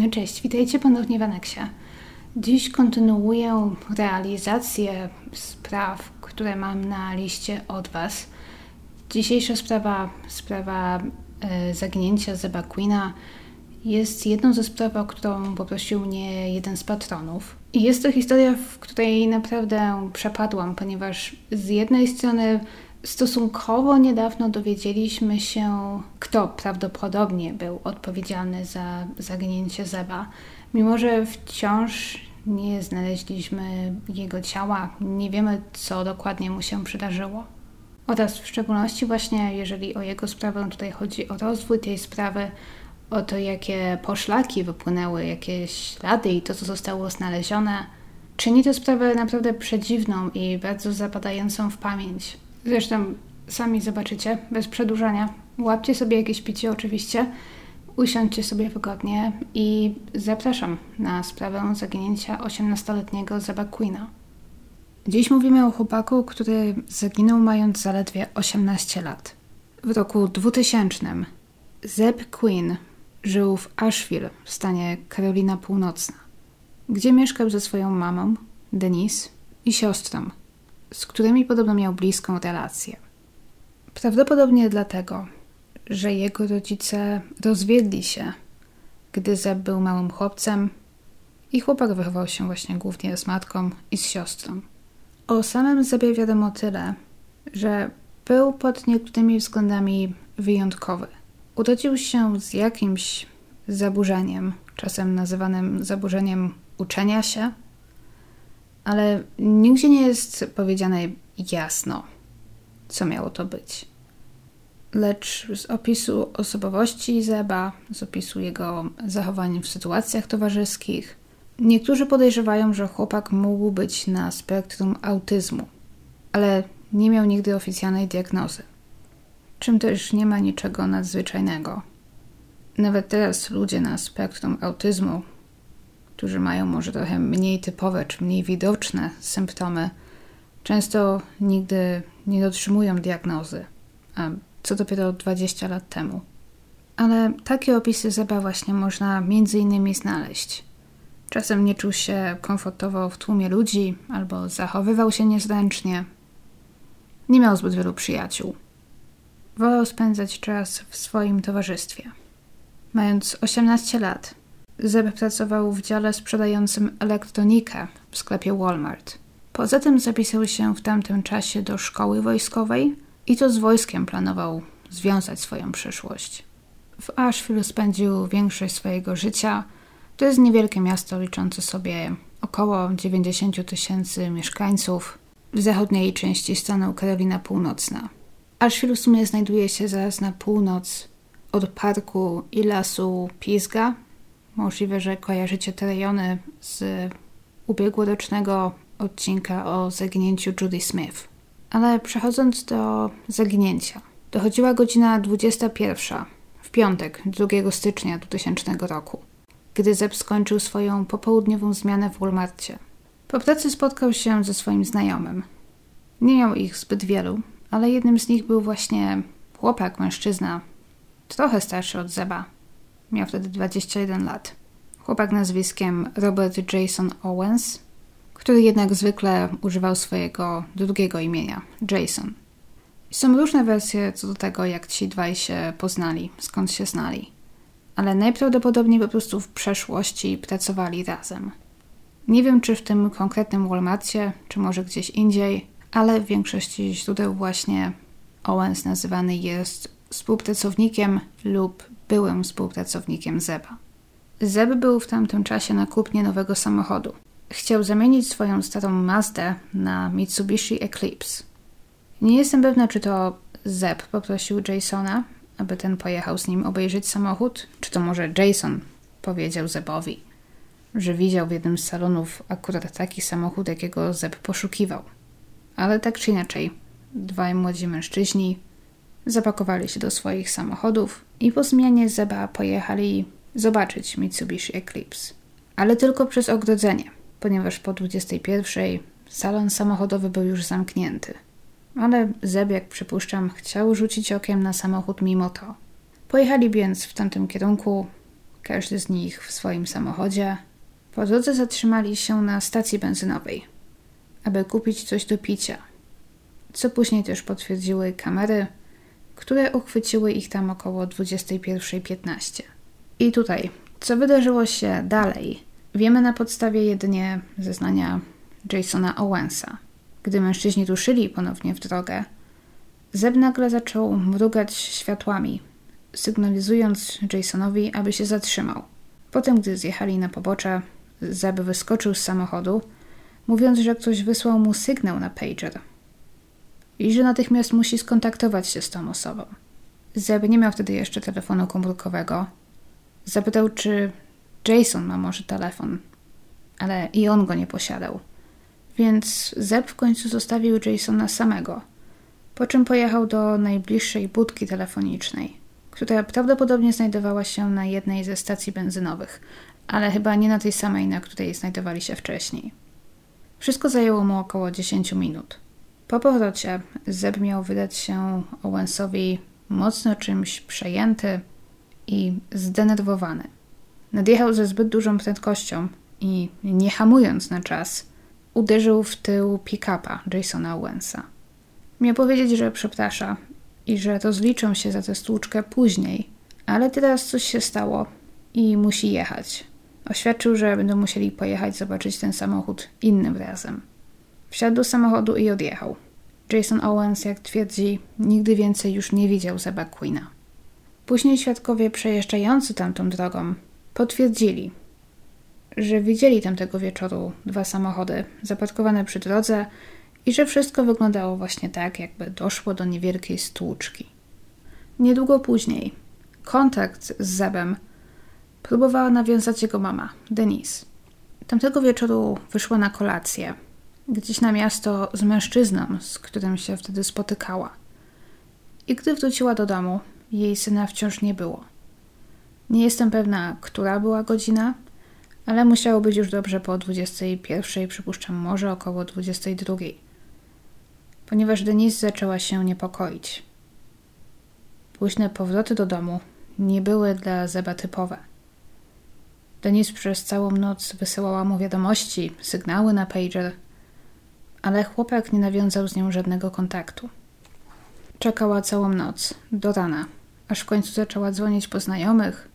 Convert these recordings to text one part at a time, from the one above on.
No cześć, witajcie ponownie w Aneksie. Dziś kontynuuję realizację spraw, które mam na liście od Was. Dzisiejsza sprawa, sprawa e, zaginięcia Zeba Queena, jest jedną ze spraw, o którą poprosił mnie jeden z patronów. I jest to historia, w której naprawdę przepadłam, ponieważ z jednej strony stosunkowo niedawno dowiedzieliśmy się, kto prawdopodobnie był odpowiedzialny za zaginięcie Zeba, mimo że wciąż nie znaleźliśmy jego ciała, nie wiemy, co dokładnie mu się przydarzyło. Oraz w szczególności właśnie, jeżeli o jego sprawę tutaj chodzi o rozwój tej sprawy, o to, jakie poszlaki wypłynęły, jakie ślady i to, co zostało znalezione, czyni to sprawę naprawdę przedziwną i bardzo zapadającą w pamięć. Zresztą sami zobaczycie, bez przedłużania. Łapcie sobie jakieś picie oczywiście, usiądźcie sobie wygodnie i zapraszam na sprawę zaginięcia 18-letniego Zeba Queena. Dziś mówimy o chłopaku, który zaginął mając zaledwie 18 lat. W roku 2000 Zeb Queen żył w Asheville w stanie Karolina Północna, gdzie mieszkał ze swoją mamą, Denise, i siostrą, z którymi podobno miał bliską relację. Prawdopodobnie dlatego, że jego rodzice rozwiedli się, gdy Zeb był małym chłopcem i chłopak wychował się właśnie głównie z matką i z siostrą. O samym Zebie wiadomo tyle, że był pod niektórymi względami wyjątkowy – urodził się z jakimś zaburzeniem, czasem nazywanym zaburzeniem uczenia się, ale nigdzie nie jest powiedziane jasno, co miało to być. Lecz z opisu osobowości Zeba, z opisu jego zachowań w sytuacjach towarzyskich, niektórzy podejrzewają, że chłopak mógł być na spektrum autyzmu, ale nie miał nigdy oficjalnej diagnozy czym też nie ma niczego nadzwyczajnego. Nawet teraz ludzie na spektrum autyzmu, którzy mają może trochę mniej typowe czy mniej widoczne symptomy, często nigdy nie dotrzymują diagnozy, a co dopiero 20 lat temu. Ale takie opisy Zeba właśnie można między innymi znaleźć. Czasem nie czuł się komfortowo w tłumie ludzi albo zachowywał się niezręcznie. Nie miał zbyt wielu przyjaciół. Wolał spędzać czas w swoim towarzystwie. Mając 18 lat, Zeb pracował w dziale sprzedającym elektronikę w sklepie Walmart. Poza tym zapisał się w tamtym czasie do szkoły wojskowej i to z wojskiem planował związać swoją przyszłość. W Asheville spędził większość swojego życia. To jest niewielkie miasto liczące sobie około 90 tysięcy mieszkańców w zachodniej części stanu Karolina Północna. Asheville w sumie znajduje się zaraz na północ od parku i lasu Pisga. Możliwe, że kojarzycie te rejony z ubiegłorocznego odcinka o zaginięciu Judy Smith. Ale przechodząc do zaginięcia. Dochodziła godzina 21 w piątek, 2 stycznia 2000 roku, gdy Zeb skończył swoją popołudniową zmianę w Walmartie. Po pracy spotkał się ze swoim znajomym. Nie miał ich zbyt wielu, ale jednym z nich był właśnie chłopak, mężczyzna, trochę starszy od Zeba. Miał wtedy 21 lat. Chłopak nazwiskiem Robert Jason Owens, który jednak zwykle używał swojego drugiego imienia Jason. Są różne wersje co do tego, jak ci dwaj się poznali, skąd się znali, ale najprawdopodobniej po prostu w przeszłości pracowali razem. Nie wiem, czy w tym konkretnym Walmartie, czy może gdzieś indziej, ale w większości źródeł właśnie Owens nazywany jest współpracownikiem lub byłym współpracownikiem Zeba. Zeb był w tamtym czasie na kupnie nowego samochodu. Chciał zamienić swoją starą Mazdę na Mitsubishi Eclipse. Nie jestem pewna, czy to Zeb poprosił Jasona, aby ten pojechał z nim obejrzeć samochód, czy to może Jason powiedział Zebowi, że widział w jednym z salonów akurat taki samochód, jakiego Zeb poszukiwał. Ale tak czy inaczej, dwaj młodzi mężczyźni zapakowali się do swoich samochodów i po zmianie Zeba pojechali zobaczyć Mitsubishi Eclipse. Ale tylko przez ogrodzenie, ponieważ po 21 salon samochodowy był już zamknięty. Ale Zeb, jak przypuszczam, chciał rzucić okiem na samochód mimo to. Pojechali więc w tamtym kierunku, każdy z nich w swoim samochodzie. Po drodze zatrzymali się na stacji benzynowej, aby kupić coś do picia, co później też potwierdziły kamery, które uchwyciły ich tam około 21.15. I tutaj, co wydarzyło się dalej, wiemy na podstawie jedynie zeznania Jasona Owensa. Gdy mężczyźni ruszyli ponownie w drogę, Zeb nagle zaczął mrugać światłami, sygnalizując Jasonowi, aby się zatrzymał. Potem, gdy zjechali na pobocze, Zeb wyskoczył z samochodu, mówiąc, że ktoś wysłał mu sygnał na pager i że natychmiast musi skontaktować się z tą osobą. Zeb nie miał wtedy jeszcze telefonu komórkowego. Zapytał, czy Jason ma może telefon, ale i on go nie posiadał. Więc Zeb w końcu zostawił Jasona samego, po czym pojechał do najbliższej budki telefonicznej, która prawdopodobnie znajdowała się na jednej ze stacji benzynowych, ale chyba nie na tej samej, na której znajdowali się wcześniej. Wszystko zajęło mu około 10 minut. Po powrocie Zeb miał wydać się Owensowi mocno czymś przejęty i zdenerwowany. Nadjechał ze zbyt dużą prędkością i nie hamując na czas, uderzył w tył pick-upa Jasona Owensa. Miał powiedzieć, że przeprasza i że rozliczą się za tę stłuczkę później, ale teraz coś się stało i musi jechać. Oświadczył, że będą musieli pojechać zobaczyć ten samochód innym razem. Wsiadł do samochodu i odjechał. Jason Owens, jak twierdzi, nigdy więcej już nie widział Zeba Queena. Później świadkowie przejeżdżający tamtą drogą potwierdzili, że widzieli tamtego wieczoru dwa samochody zaparkowane przy drodze i że wszystko wyglądało właśnie tak, jakby doszło do niewielkiej stłuczki. Niedługo później kontakt z Zebem próbowała nawiązać jego mama, Denise. Tamtego wieczoru wyszła na kolację, gdzieś na miasto z mężczyzną, z którym się wtedy spotykała. I gdy wróciła do domu, jej syna wciąż nie było. Nie jestem pewna, która była godzina, ale musiało być już dobrze po 21, przypuszczam może około 22, ponieważ Denise zaczęła się niepokoić. Późne powroty do domu nie były dla Zeba typowe. Denise przez całą noc wysyłała mu wiadomości, sygnały na pager, ale chłopak nie nawiązał z nią żadnego kontaktu. Czekała całą noc, do rana, aż w końcu zaczęła dzwonić po znajomych,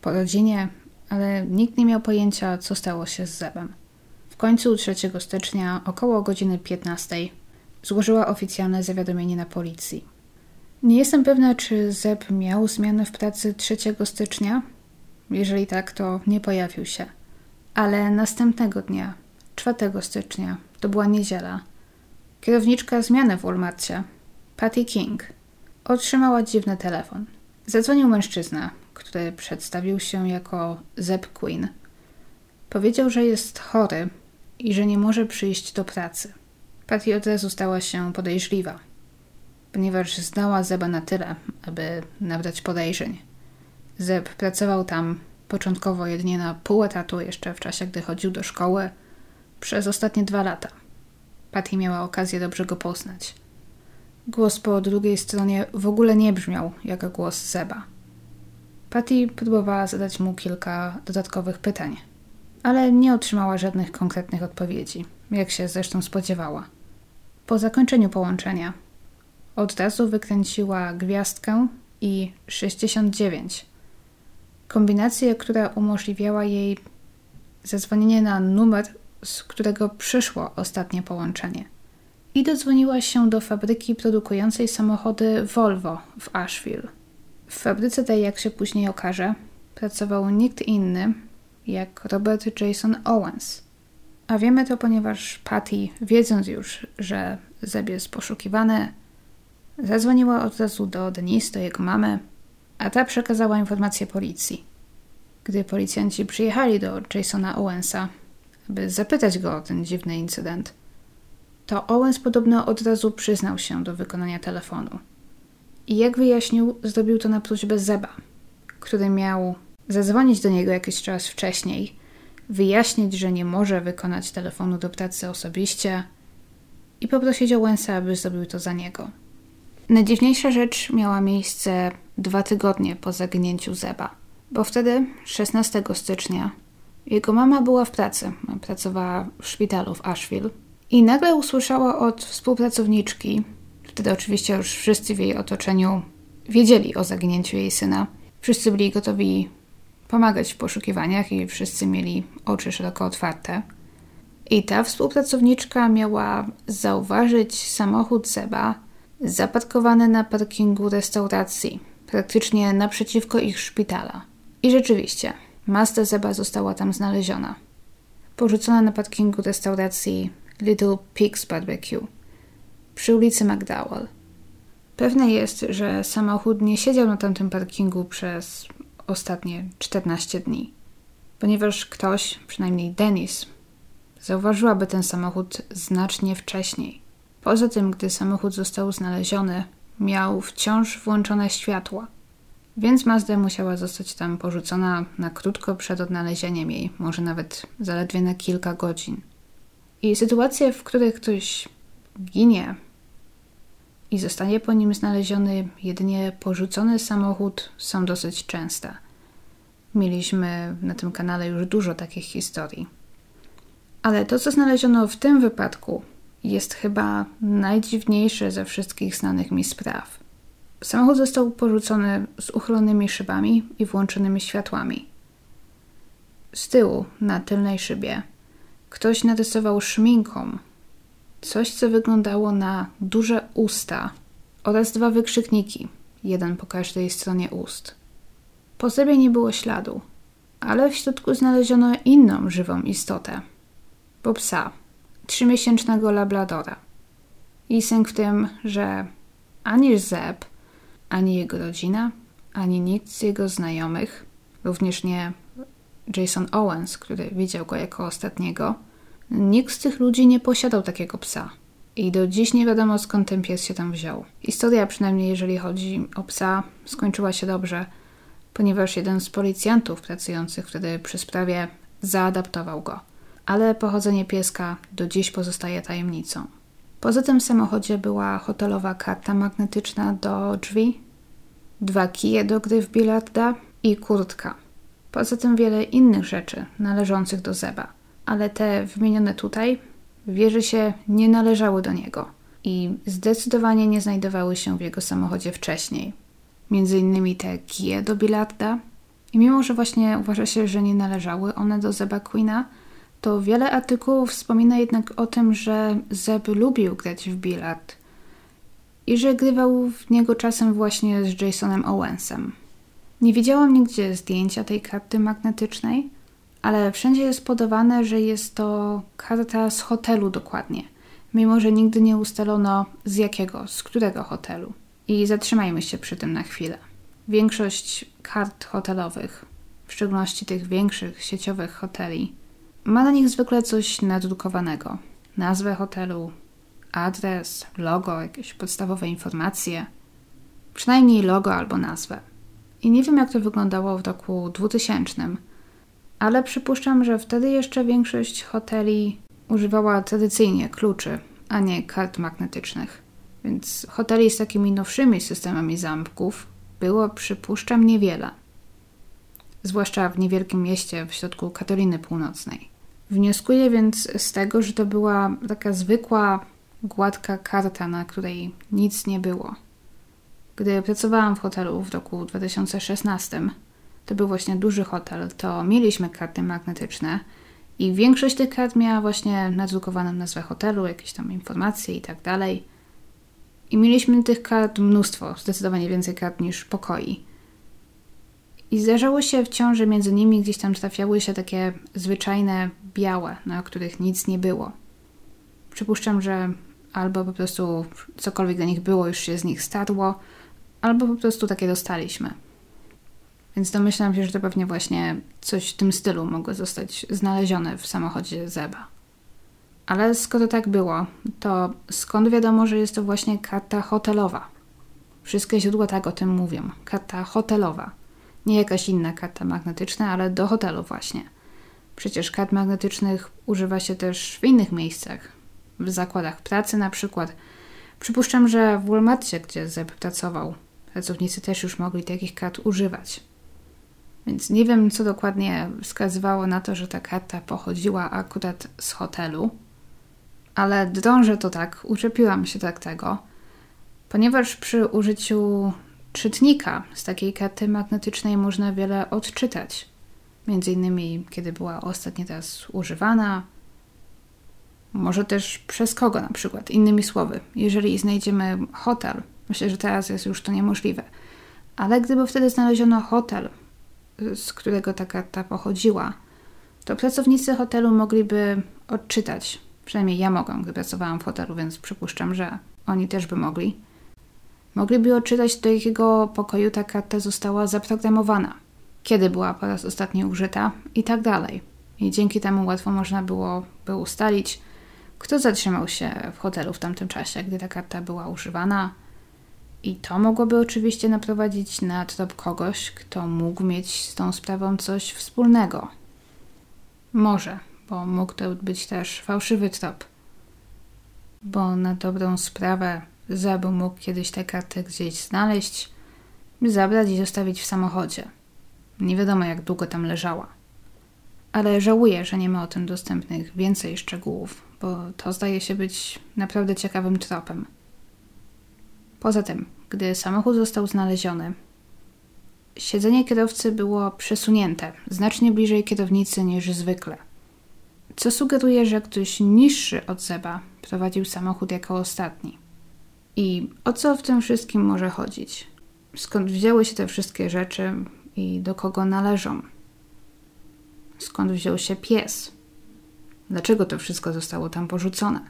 po rodzinie, ale nikt nie miał pojęcia, co stało się z Zebem. W końcu 3 stycznia, około godziny 15, złożyła oficjalne zawiadomienie na policji. Nie jestem pewna, czy Zeb miał zmianę w pracy 3 stycznia. Jeżeli tak, to nie pojawił się. Ale następnego dnia, 4 stycznia, to była niedziela, kierowniczka zmiany w Walmartie, Patty King, otrzymała dziwny telefon. Zadzwonił mężczyzna, który przedstawił się jako Zeb Queen. Powiedział, że jest chory i że nie może przyjść do pracy. Patty od razu stała się podejrzliwa, ponieważ znała Zeba na tyle, aby nabrać podejrzeń. Zeb pracował tam początkowo jedynie na pół etatu, jeszcze w czasie, gdy chodził do szkoły, przez ostatnie dwa lata. Patty miała okazję dobrze go poznać. Głos po drugiej stronie w ogóle nie brzmiał jak głos Zeba. Patty próbowała zadać mu kilka dodatkowych pytań, ale nie otrzymała żadnych konkretnych odpowiedzi, jak się zresztą spodziewała. Po zakończeniu połączenia od razu wykręciła gwiazdkę i 69. Kombinację, która umożliwiała jej zadzwonienie na numer, z którego przyszło ostatnie połączenie. I dodzwoniła się do fabryki produkującej samochody Volvo w Asheville. W fabryce tej, jak się później okaże, pracował nikt inny jak Robert Jason Owens. A wiemy to, ponieważ Patty, wiedząc już, że Zeb jest poszukiwany, zadzwoniła od razu do Denise, do jego mamy, a ta przekazała informację policji. Gdy policjanci przyjechali do Jasona Owensa, aby zapytać go o ten dziwny incydent, to Owens podobno od razu przyznał się do wykonania telefonu. I jak wyjaśnił, zrobił to na prośbę Zeba, który miał zadzwonić do niego jakiś czas wcześniej, wyjaśnić, że nie może wykonać telefonu do pracy osobiście i poprosić Owensa, aby zrobił to za niego. Najdziwniejsza rzecz miała miejsce dwa tygodnie po zaginięciu Zeba, bo wtedy, 16 stycznia, jego mama była w pracy. Pracowała w szpitalu w Asheville i nagle usłyszała od współpracowniczki, wtedy oczywiście już wszyscy w jej otoczeniu wiedzieli o zaginięciu jej syna. Wszyscy byli gotowi pomagać w poszukiwaniach i wszyscy mieli oczy szeroko otwarte. I ta współpracowniczka miała zauważyć samochód Seba zaparkowany na parkingu restauracji, praktycznie naprzeciwko ich szpitala. I rzeczywiście, Mazda Zeba została tam znaleziona. Porzucona na parkingu restauracji Little Pigs Barbecue przy ulicy McDowell. Pewne jest, że samochód nie siedział na tamtym parkingu przez ostatnie 14 dni, ponieważ ktoś, przynajmniej Denis, zauważyłaby ten samochód znacznie wcześniej. Poza tym, gdy samochód został znaleziony, miał wciąż włączone światła, więc Mazda musiała zostać tam porzucona na krótko przed odnalezieniem jej, może nawet zaledwie na kilka godzin. I sytuacje, w których ktoś ginie i zostanie po nim znaleziony jedynie porzucony samochód, są dosyć częste. Mieliśmy na tym kanale już dużo takich historii. Ale to, co znaleziono w tym wypadku, jest chyba najdziwniejsze ze wszystkich znanych mi spraw. Samochód został porzucony z uchylonymi szybami i włączonymi światłami. Z tyłu, na tylnej szybie, ktoś narysował szminką coś, co wyglądało na duże usta oraz dwa wykrzykniki, jeden po każdej stronie ust. Po sobie nie było śladu, ale w środku znaleziono inną żywą istotę, bo psa, trzymiesięcznego labradora. I sęk w tym, że ani Zeb, ani jego rodzina, ani nikt z jego znajomych, również nie Jason Owens, który widział go jako ostatniego, nikt z tych ludzi nie posiadał takiego psa. I do dziś nie wiadomo skąd ten pies się tam wziął. Historia, przynajmniej jeżeli chodzi o psa, skończyła się dobrze, ponieważ jeden z policjantów pracujących wtedy przy sprawie zaadaptował go. Ale pochodzenie pieska do dziś pozostaje tajemnicą. Poza tym w samochodzie była hotelowa karta magnetyczna do drzwi, dwa kije do gry w bilarda i kurtka. Poza tym wiele innych rzeczy należących do Zeba, ale te wymienione tutaj wierzy się nie należały do niego i zdecydowanie nie znajdowały się w jego samochodzie wcześniej. Między innymi te kije do bilarda i mimo, że właśnie uważa się, że nie należały one do Zeba Queena, to wiele artykułów wspomina jednak o tym, że Zeb lubił grać w bilard i że grywał w niego czasem właśnie z Jasonem Owensem. Nie widziałam nigdzie zdjęcia tej karty magnetycznej, ale wszędzie jest podawane, że jest to karta z hotelu dokładnie, mimo że nigdy nie ustalono z jakiego, z którego hotelu. I zatrzymajmy się przy tym na chwilę. Większość kart hotelowych, w szczególności tych większych sieciowych hoteli, ma na nich zwykle coś nadrukowanego. Nazwę hotelu, adres, logo, jakieś podstawowe informacje. Przynajmniej logo albo nazwę. I nie wiem, jak to wyglądało w roku 2000, ale przypuszczam, że wtedy jeszcze większość hoteli używała tradycyjnie kluczy, a nie kart magnetycznych. Więc hoteli z takimi nowszymi systemami zamków było, przypuszczam, niewiele. Zwłaszcza w niewielkim mieście w środku Katoliny Północnej. Wnioskuję więc z tego, że to była taka zwykła, gładka karta, na której nic nie było. Gdy pracowałam w hotelu w roku 2016, to był właśnie duży hotel, to mieliśmy karty magnetyczne i większość tych kart miała właśnie nadrukowaną nazwę hotelu, jakieś tam informacje i tak dalej. I mieliśmy tych kart mnóstwo, zdecydowanie więcej kart niż pokoi. I zdarzało się wciąż, że między nimi gdzieś tam trafiały się takie zwyczajne białe, na których nic nie było. Przypuszczam, że albo po prostu cokolwiek dla nich było, już się z nich starło, albo po prostu takie dostaliśmy. Więc domyślam się, że to pewnie właśnie coś w tym stylu mogło zostać znalezione w samochodzie Zeba. Ale skoro tak było, to skąd wiadomo, że jest to właśnie karta hotelowa? Wszystkie źródła tak o tym mówią. Karta hotelowa. Nie jakaś inna karta magnetyczna, ale do hotelu właśnie. Przecież kart magnetycznych używa się też w innych miejscach. W zakładach pracy na przykład. Przypuszczam, że w Walmartie, gdzie Zeb pracował, pracownicy też już mogli takich kart używać. Więc nie wiem, co dokładnie wskazywało na to, że ta karta pochodziła akurat z hotelu, ale drążę to tak, uczepiłam się tak tego, ponieważ przy użyciu czytnika z takiej karty magnetycznej można wiele odczytać. Między innymi, kiedy była ostatnio teraz używana, może też przez kogo na przykład. Innymi słowy, jeżeli znajdziemy hotel, myślę, że teraz jest już to niemożliwe, ale gdyby wtedy znaleziono hotel, z którego ta karta pochodziła, to pracownicy hotelu mogliby odczytać, przynajmniej ja mogłam, gdy pracowałam w hotelu, więc przypuszczam, że oni też by mogli. Mogliby odczytać, do jakiego pokoju ta karta została zaprogramowana, kiedy była po raz ostatni użyta i tak dalej. I dzięki temu łatwo można było by ustalić, kto zatrzymał się w hotelu w tamtym czasie, gdy ta karta była używana. I to mogłoby oczywiście naprowadzić na trop kogoś, kto mógł mieć z tą sprawą coś wspólnego. Może, bo mógł to być też fałszywy trop. Bo na dobrą sprawę Zeb mógł kiedyś tę kartę gdzieś znaleźć, zabrać i zostawić w samochodzie. Nie wiadomo, jak długo tam leżała. Ale żałuję, że nie ma o tym dostępnych więcej szczegółów, bo to zdaje się być naprawdę ciekawym tropem. Poza tym, gdy samochód został znaleziony, siedzenie kierowcy było przesunięte znacznie bliżej kierownicy niż zwykle, co sugeruje, że ktoś niższy od Zeba prowadził samochód jako ostatni. I o co w tym wszystkim może chodzić? Skąd wzięły się te wszystkie rzeczy i do kogo należą? Skąd wziął się pies? Dlaczego to wszystko zostało tam porzucone?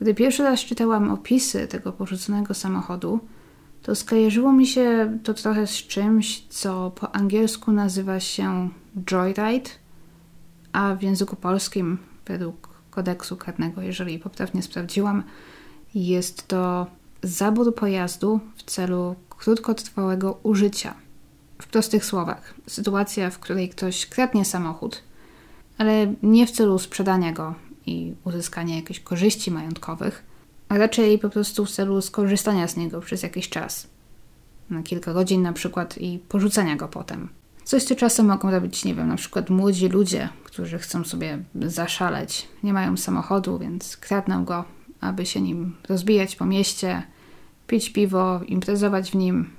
Gdy pierwszy raz czytałam opisy tego porzuconego samochodu, to skojarzyło mi się to trochę z czymś, co po angielsku nazywa się joyride, a w języku polskim, według kodeksu karnego, jeżeli poprawnie sprawdziłam, jest to zabór pojazdu w celu krótkotrwałego użycia. W prostych słowach, sytuacja, w której ktoś kradnie samochód, ale nie w celu sprzedania go i uzyskania jakichś korzyści majątkowych, a raczej po prostu w celu skorzystania z niego przez jakiś czas. Na kilka godzin na przykład i porzucenia go potem. Coś, co czasem mogą robić, nie wiem, na przykład młodzi ludzie, którzy chcą sobie zaszaleć. Nie mają samochodu, więc kradną go, aby się nim rozbijać po mieście, pić piwo, imprezować w nim,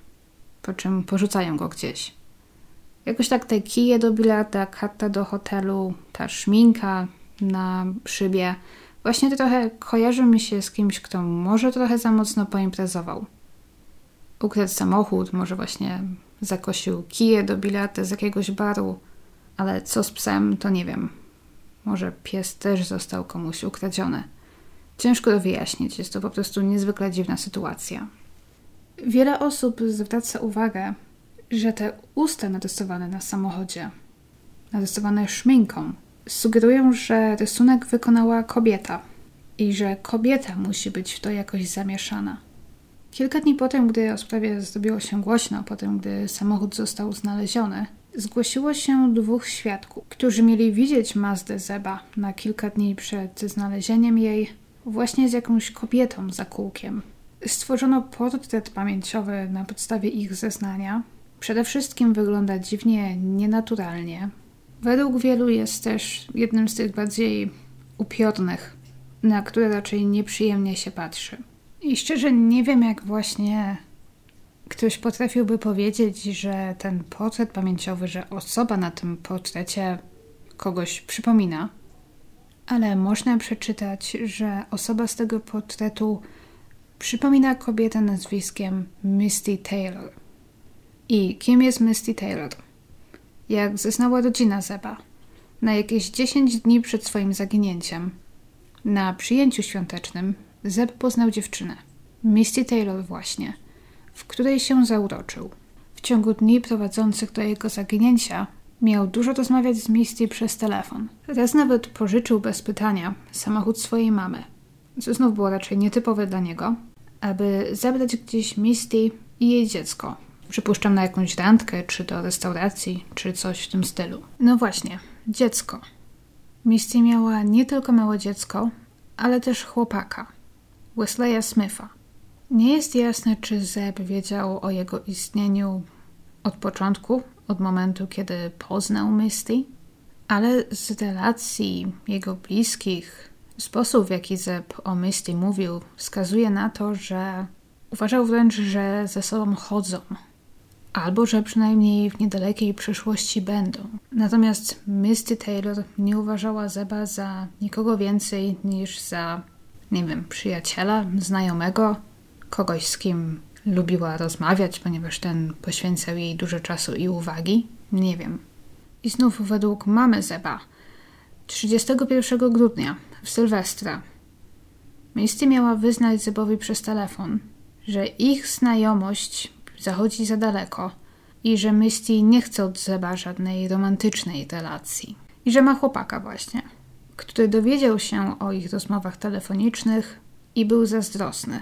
po czym porzucają go gdzieś. Jakoś tak te kije do bilarda, karta do hotelu, ta szminka na szybie, właśnie to trochę kojarzy mi się z kimś, kto może trochę za mocno poimprezował. Ukradł samochód, może właśnie zakosił kije do bilarda z jakiegoś baru, ale co z psem, to nie wiem. Może pies też został komuś ukradziony. Ciężko to wyjaśnić, jest to po prostu niezwykle dziwna sytuacja. Wiele osób zwraca uwagę, że te usta narysowane na samochodzie, narysowane szminką, sugerują, że rysunek wykonała kobieta i że kobieta musi być w to jakoś zamieszana. Kilka dni potem, gdy o sprawie zrobiło się głośno, potem gdy samochód został znaleziony, zgłosiło się dwóch świadków, którzy mieli widzieć Mazdę Zeba na kilka dni przed znalezieniem jej właśnie z jakąś kobietą za kółkiem. Stworzono portret pamięciowy na podstawie ich zeznania. Przede wszystkim wygląda dziwnie nienaturalnie. Według wielu jest też jednym z tych bardziej upiornych, na które raczej nieprzyjemnie się patrzy. I szczerze nie wiem, jak właśnie ktoś potrafiłby powiedzieć, że ten portret pamięciowy, że osoba na tym portrecie kogoś przypomina ale można przeczytać, że osoba z tego portretu przypomina kobietę nazwiskiem Misty Taylor. I kim jest Misty Taylor? Jak zeznała rodzina Zeba, na jakieś 10 dni przed swoim zaginięciem, na przyjęciu świątecznym, Zeb poznał dziewczynę, Misty Taylor właśnie, w której się zauroczył. W ciągu dni prowadzących do jego zaginięcia Miał dużo rozmawiać z Misty przez telefon. Raz nawet pożyczył bez pytania samochód swojej mamy, co znów było raczej nietypowe dla niego, aby zabrać gdzieś Misty i jej dziecko. Przypuszczam na jakąś randkę, czy do restauracji, czy coś w tym stylu. No właśnie, dziecko. Misty miała nie tylko małe dziecko, ale też chłopaka, Wesleya Smitha. Nie jest jasne, czy Zeb wiedział o jego istnieniu od początku, od momentu, kiedy poznał Misty, ale z relacji jego bliskich, sposób w jaki Zeb o Misty mówił, wskazuje na to, że uważał wręcz, że ze sobą chodzą, albo że przynajmniej w niedalekiej przyszłości będą. Natomiast Misty Taylor nie uważała Zeba za nikogo więcej niż za, nie wiem, przyjaciela, znajomego, kogoś z kim lubiła rozmawiać, ponieważ ten poświęcał jej dużo czasu i uwagi. Nie wiem. I znów według mamy Zeba 31 grudnia w Sylwestra Misty miała wyznać Zebowi przez telefon, że ich znajomość zachodzi za daleko i że Misty nie chce od Zeba żadnej romantycznej relacji. I że ma chłopaka właśnie, który dowiedział się o ich rozmowach telefonicznych i był zazdrosny.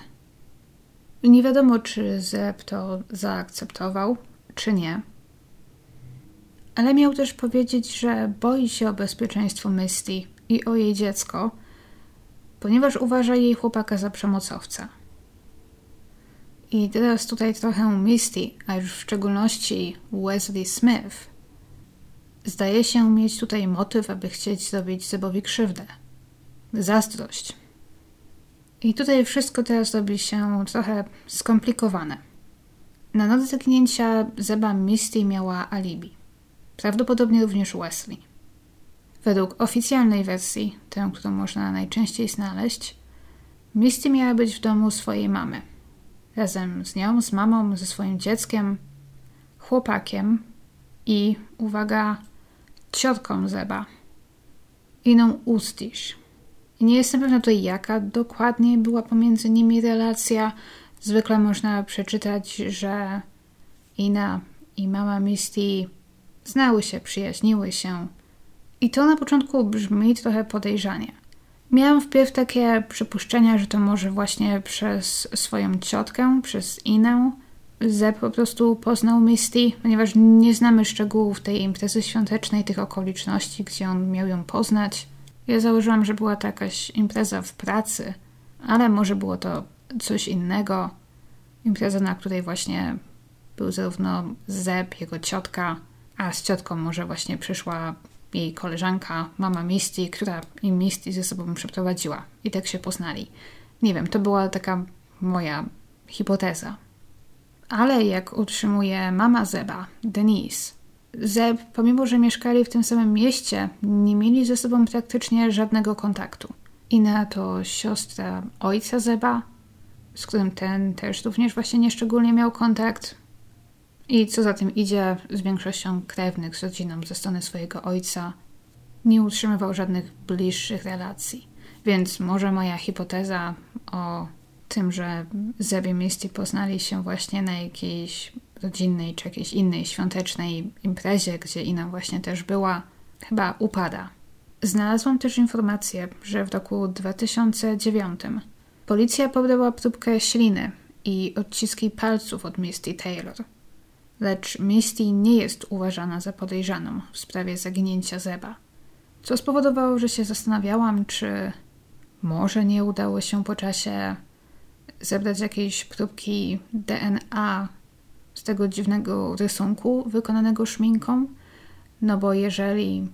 I nie wiadomo, czy Zeb to zaakceptował, czy nie. Ale miał też powiedzieć, że boi się o bezpieczeństwo Misty i o jej dziecko, ponieważ uważa jej chłopaka za przemocowca. I teraz tutaj trochę Misty, a już w szczególności Wesley Smith, zdaje się mieć tutaj motyw, aby chcieć zrobić Zebowi krzywdę. Zazdrość. I tutaj wszystko teraz robi się trochę skomplikowane. Na noc zaginięcia Zeba Misty miała alibi. Prawdopodobnie również Wesley. Według oficjalnej wersji, tę, którą można najczęściej znaleźć, Misty miała być w domu swojej mamy. Razem z nią, z mamą, ze swoim dzieckiem, chłopakiem i, uwaga, ciotką Zeba. Iną Ustisz. I nie jestem pewna tutaj, jaka dokładnie była pomiędzy nimi relacja. Zwykle można przeczytać, że Ina i mama Misty znały się, przyjaźniły się. I to na początku brzmi trochę podejrzanie. Miałam wpierw takie przypuszczenia, że to może właśnie przez swoją ciotkę, przez Inę, Zeb po prostu poznał Misty, ponieważ nie znamy szczegółów tej imprezy świątecznej, tych okoliczności, gdzie on miał ją poznać. Ja założyłam, że była to jakaś impreza w pracy, ale może było to coś innego. Impreza, na której właśnie był zarówno Zeb, jego ciotka, a z ciotką może właśnie przyszła jej koleżanka, mama Misty, która im Misty ze sobą przeprowadziła. I tak się poznali. Nie wiem, to była taka moja hipoteza. Ale jak utrzymuje mama Zeba, Denise, Zeb, pomimo że mieszkali w tym samym mieście, nie mieli ze sobą praktycznie żadnego kontaktu. Ina to siostra ojca Zeba, z którym ten też również właśnie nieszczególnie miał kontakt. I co za tym idzie, z większością krewnych z rodziną ze strony swojego ojca nie utrzymywał żadnych bliższych relacji. Więc może moja hipoteza o tym, że Zeb i Misty poznali się właśnie na jakiejś rodzinnej czy jakiejś innej świątecznej imprezie, gdzie Ina właśnie też była, chyba upada. Znalazłam też informację, że w roku 2009 policja pobrała próbkę śliny i odciski palców od Misty Taylor. Lecz Misty nie jest uważana za podejrzaną w sprawie zaginięcia Zeba. Co spowodowało, że się zastanawiałam, czy może nie udało się po czasie zebrać jakiejś próbki DNA z tego dziwnego rysunku wykonanego szminką, no bo jeżeli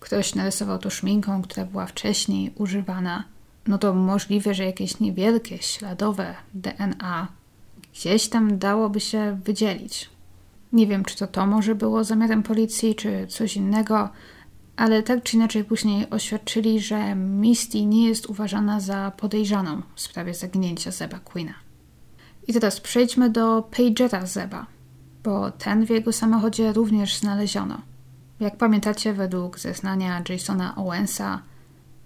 ktoś narysował to szminką, która była wcześniej używana, no to możliwe, że jakieś niewielkie, śladowe DNA gdzieś tam dałoby się wydzielić. Nie wiem, czy to to może było zamiarem policji, czy coś innego, ale tak czy inaczej później oświadczyli, że Misty nie jest uważana za podejrzaną w sprawie zaginięcia Zeba Queena. I teraz przejdźmy do pagera Zeba, bo ten w jego samochodzie również znaleziono. Jak pamiętacie, według zeznania Jasona Owensa,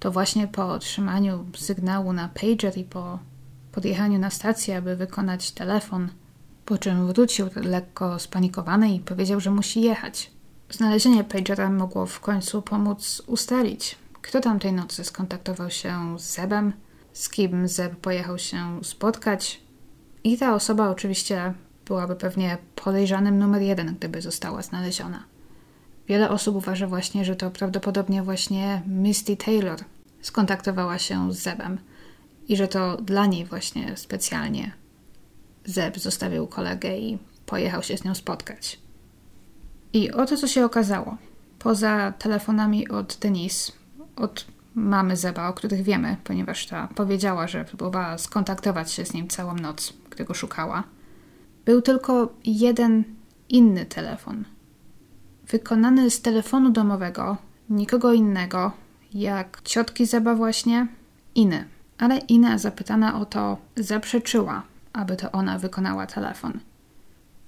to właśnie po otrzymaniu sygnału na pager i po podjechaniu na stację, aby wykonać telefon, po czym wrócił lekko spanikowany i powiedział, że musi jechać. Znalezienie pagera mogło w końcu pomóc ustalić, kto tamtej nocy skontaktował się z Zebem, z kim Zeb pojechał się spotkać, i ta osoba oczywiście byłaby pewnie podejrzanym numer jeden, gdyby została znaleziona. Wiele osób uważa właśnie, że to prawdopodobnie właśnie Misty Taylor skontaktowała się z Zebem i że to dla niej właśnie specjalnie Zeb zostawił kolegę i pojechał się z nią spotkać. I oto co się okazało. Poza telefonami od Denise, od mamy Zeba, o których wiemy, ponieważ ta powiedziała, że próbowała skontaktować się z nim całą noc, gdy go szukała, był tylko jeden inny telefon. Wykonany z telefonu domowego, nikogo innego, jak ciotki Zeba właśnie, Iny. Ale Ina zapytana o to zaprzeczyła, aby to ona wykonała telefon.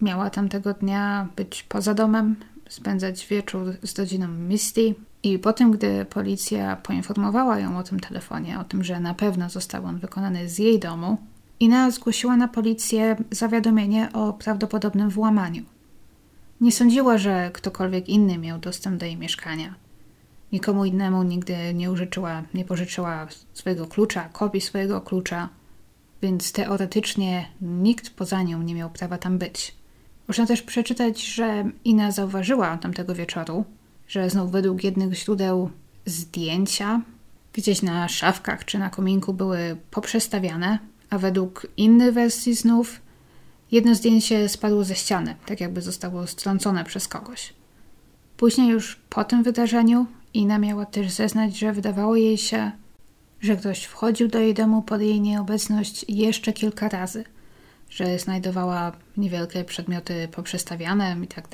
Miała tamtego dnia być poza domem, spędzać wieczór z rodziną Misty i potem, gdy policja poinformowała ją o tym telefonie, o tym, że na pewno został on wykonany z jej domu, Ina zgłosiła na policję zawiadomienie o prawdopodobnym włamaniu. Nie sądziła, że ktokolwiek inny miał dostęp do jej mieszkania. Nikomu innemu nigdy nie użyczyła, nie pożyczyła swojego klucza, kopii swojego klucza, więc teoretycznie nikt poza nią nie miał prawa tam być. Można też przeczytać, że Ina zauważyła tamtego wieczoru, że znów według jednych źródeł zdjęcia gdzieś na szafkach czy na kominku były poprzestawiane, a według innych wersji znów jedno zdjęcie spadło ze ściany, tak jakby zostało strącone przez kogoś. Później już po tym wydarzeniu Ina miała też zeznać, że wydawało jej się, że ktoś wchodził do jej domu pod jej nieobecność jeszcze kilka razy, że znajdowała niewielkie przedmioty poprzestawiane i tak.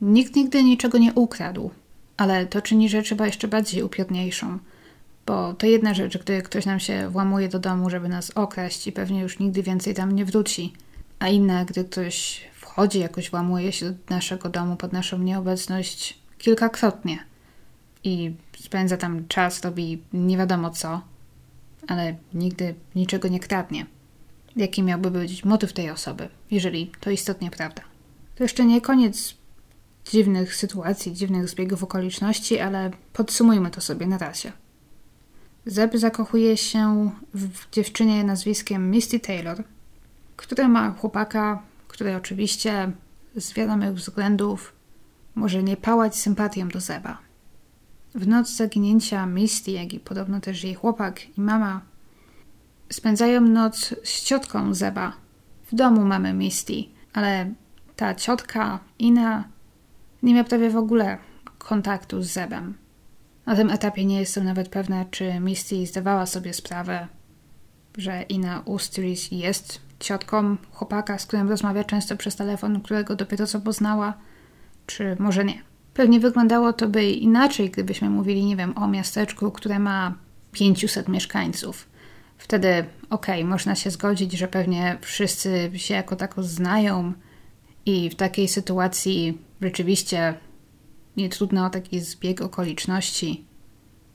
Nikt nigdy niczego nie ukradł, ale to czyni rzecz chyba jeszcze bardziej upiorniejszą, bo to jedna rzecz, gdy ktoś nam się włamuje do domu, żeby nas okraść i pewnie już nigdy więcej tam nie wróci, a inna, gdy ktoś wchodzi, jakoś włamuje się do naszego domu pod naszą nieobecność kilkakrotnie i spędza tam czas, robi nie wiadomo co, ale nigdy niczego nie kradnie. Jaki miałby być motyw tej osoby, jeżeli to istotnie prawda? To jeszcze nie koniec dziwnych sytuacji, dziwnych zbiegów okoliczności, ale podsumujmy to sobie na razie. Zeb zakochuje się w dziewczynie nazwiskiem Misty Taylor, która ma chłopaka, który oczywiście z wiadomych względów może nie pałać sympatią do Zeba. W noc zaginięcia Misty, jak i podobno też jej chłopak i mama, spędzają noc z ciotką Zeba. W domu mamy Misty, ale ta ciotka, Ina, nie miała prawie w ogóle kontaktu z Zebem. Na tym etapie nie jestem nawet pewna, czy Misty zdawała sobie sprawę, że Ina Ustris jest ciotką chłopaka, z którym rozmawia często przez telefon, którego dopiero co poznała, czy może nie. Pewnie wyglądało to by inaczej, gdybyśmy mówili, nie wiem, o miasteczku, które ma 500 mieszkańców. Wtedy, okej, okay, można się zgodzić, że pewnie wszyscy się jako tako znają i w takiej sytuacji rzeczywiście nie trudno o taki zbieg okoliczności,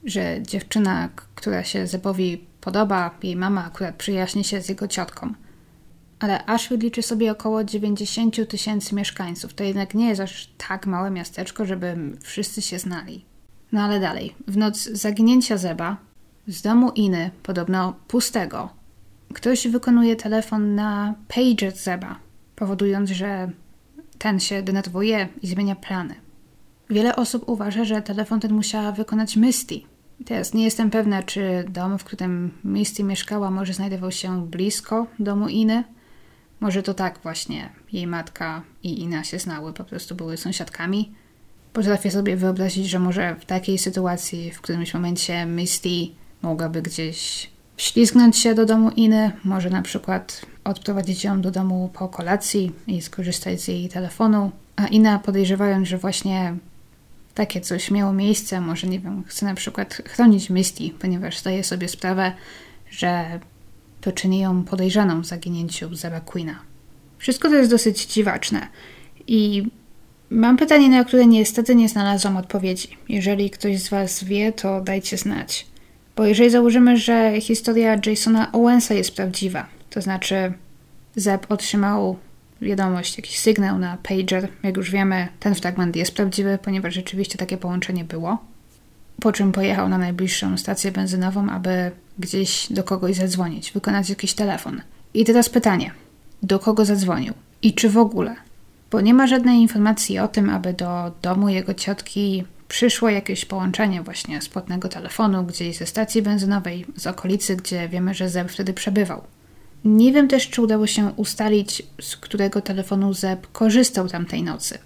że dziewczyna, która się Zebowi podoba, jej mama akurat przyjaźni się z jego ciotką – ale Ashfield liczy sobie około 90 tysięcy mieszkańców. To jednak nie jest aż tak małe miasteczko, żeby wszyscy się znali. No ale dalej. W noc zaginięcia Zeba z domu Iny, podobno pustego, ktoś wykonuje telefon na pager Zeba, powodując, że ten się denerwuje i zmienia plany. Wiele osób uważa, że telefon ten musiała wykonać Misty. Teraz nie jestem pewna, czy dom, w którym Misty mieszkała, może znajdował się blisko domu Iny, może to tak właśnie jej matka i Ina się znały, po prostu były sąsiadkami. Potrafię sobie wyobrazić, że może w takiej sytuacji w którymś momencie Misty mogłaby gdzieś ślizgnąć się do domu Iny, może na przykład odprowadzić ją do domu po kolacji i skorzystać z jej telefonu, a Ina podejrzewając, że właśnie takie coś miało miejsce, może nie wiem, chce na przykład chronić Misty, ponieważ zdaje sobie sprawę, że to czyni ją podejrzaną w zaginięciu Zeba Queena. Wszystko to jest dosyć dziwaczne i mam pytanie, na które niestety nie znalazłam odpowiedzi. Jeżeli ktoś z Was wie, to dajcie znać. Bo jeżeli założymy, że historia Jasona Owensa jest prawdziwa, to znaczy Zeb otrzymał wiadomość, jakiś sygnał na pager, jak już wiemy, ten fragment jest prawdziwy, ponieważ rzeczywiście takie połączenie było. Po czym pojechał na najbliższą stację benzynową, aby gdzieś do kogoś zadzwonić, wykonać jakiś telefon. I teraz pytanie: do kogo zadzwonił? I czy w ogóle? Bo nie ma żadnej informacji o tym, aby do domu jego ciotki przyszło jakieś połączenie właśnie z płatnego telefonu, gdzieś ze stacji benzynowej, z okolicy, gdzie wiemy, że Zeb wtedy przebywał. Nie wiem też, czy udało się ustalić, z którego telefonu Zeb korzystał tamtej nocy.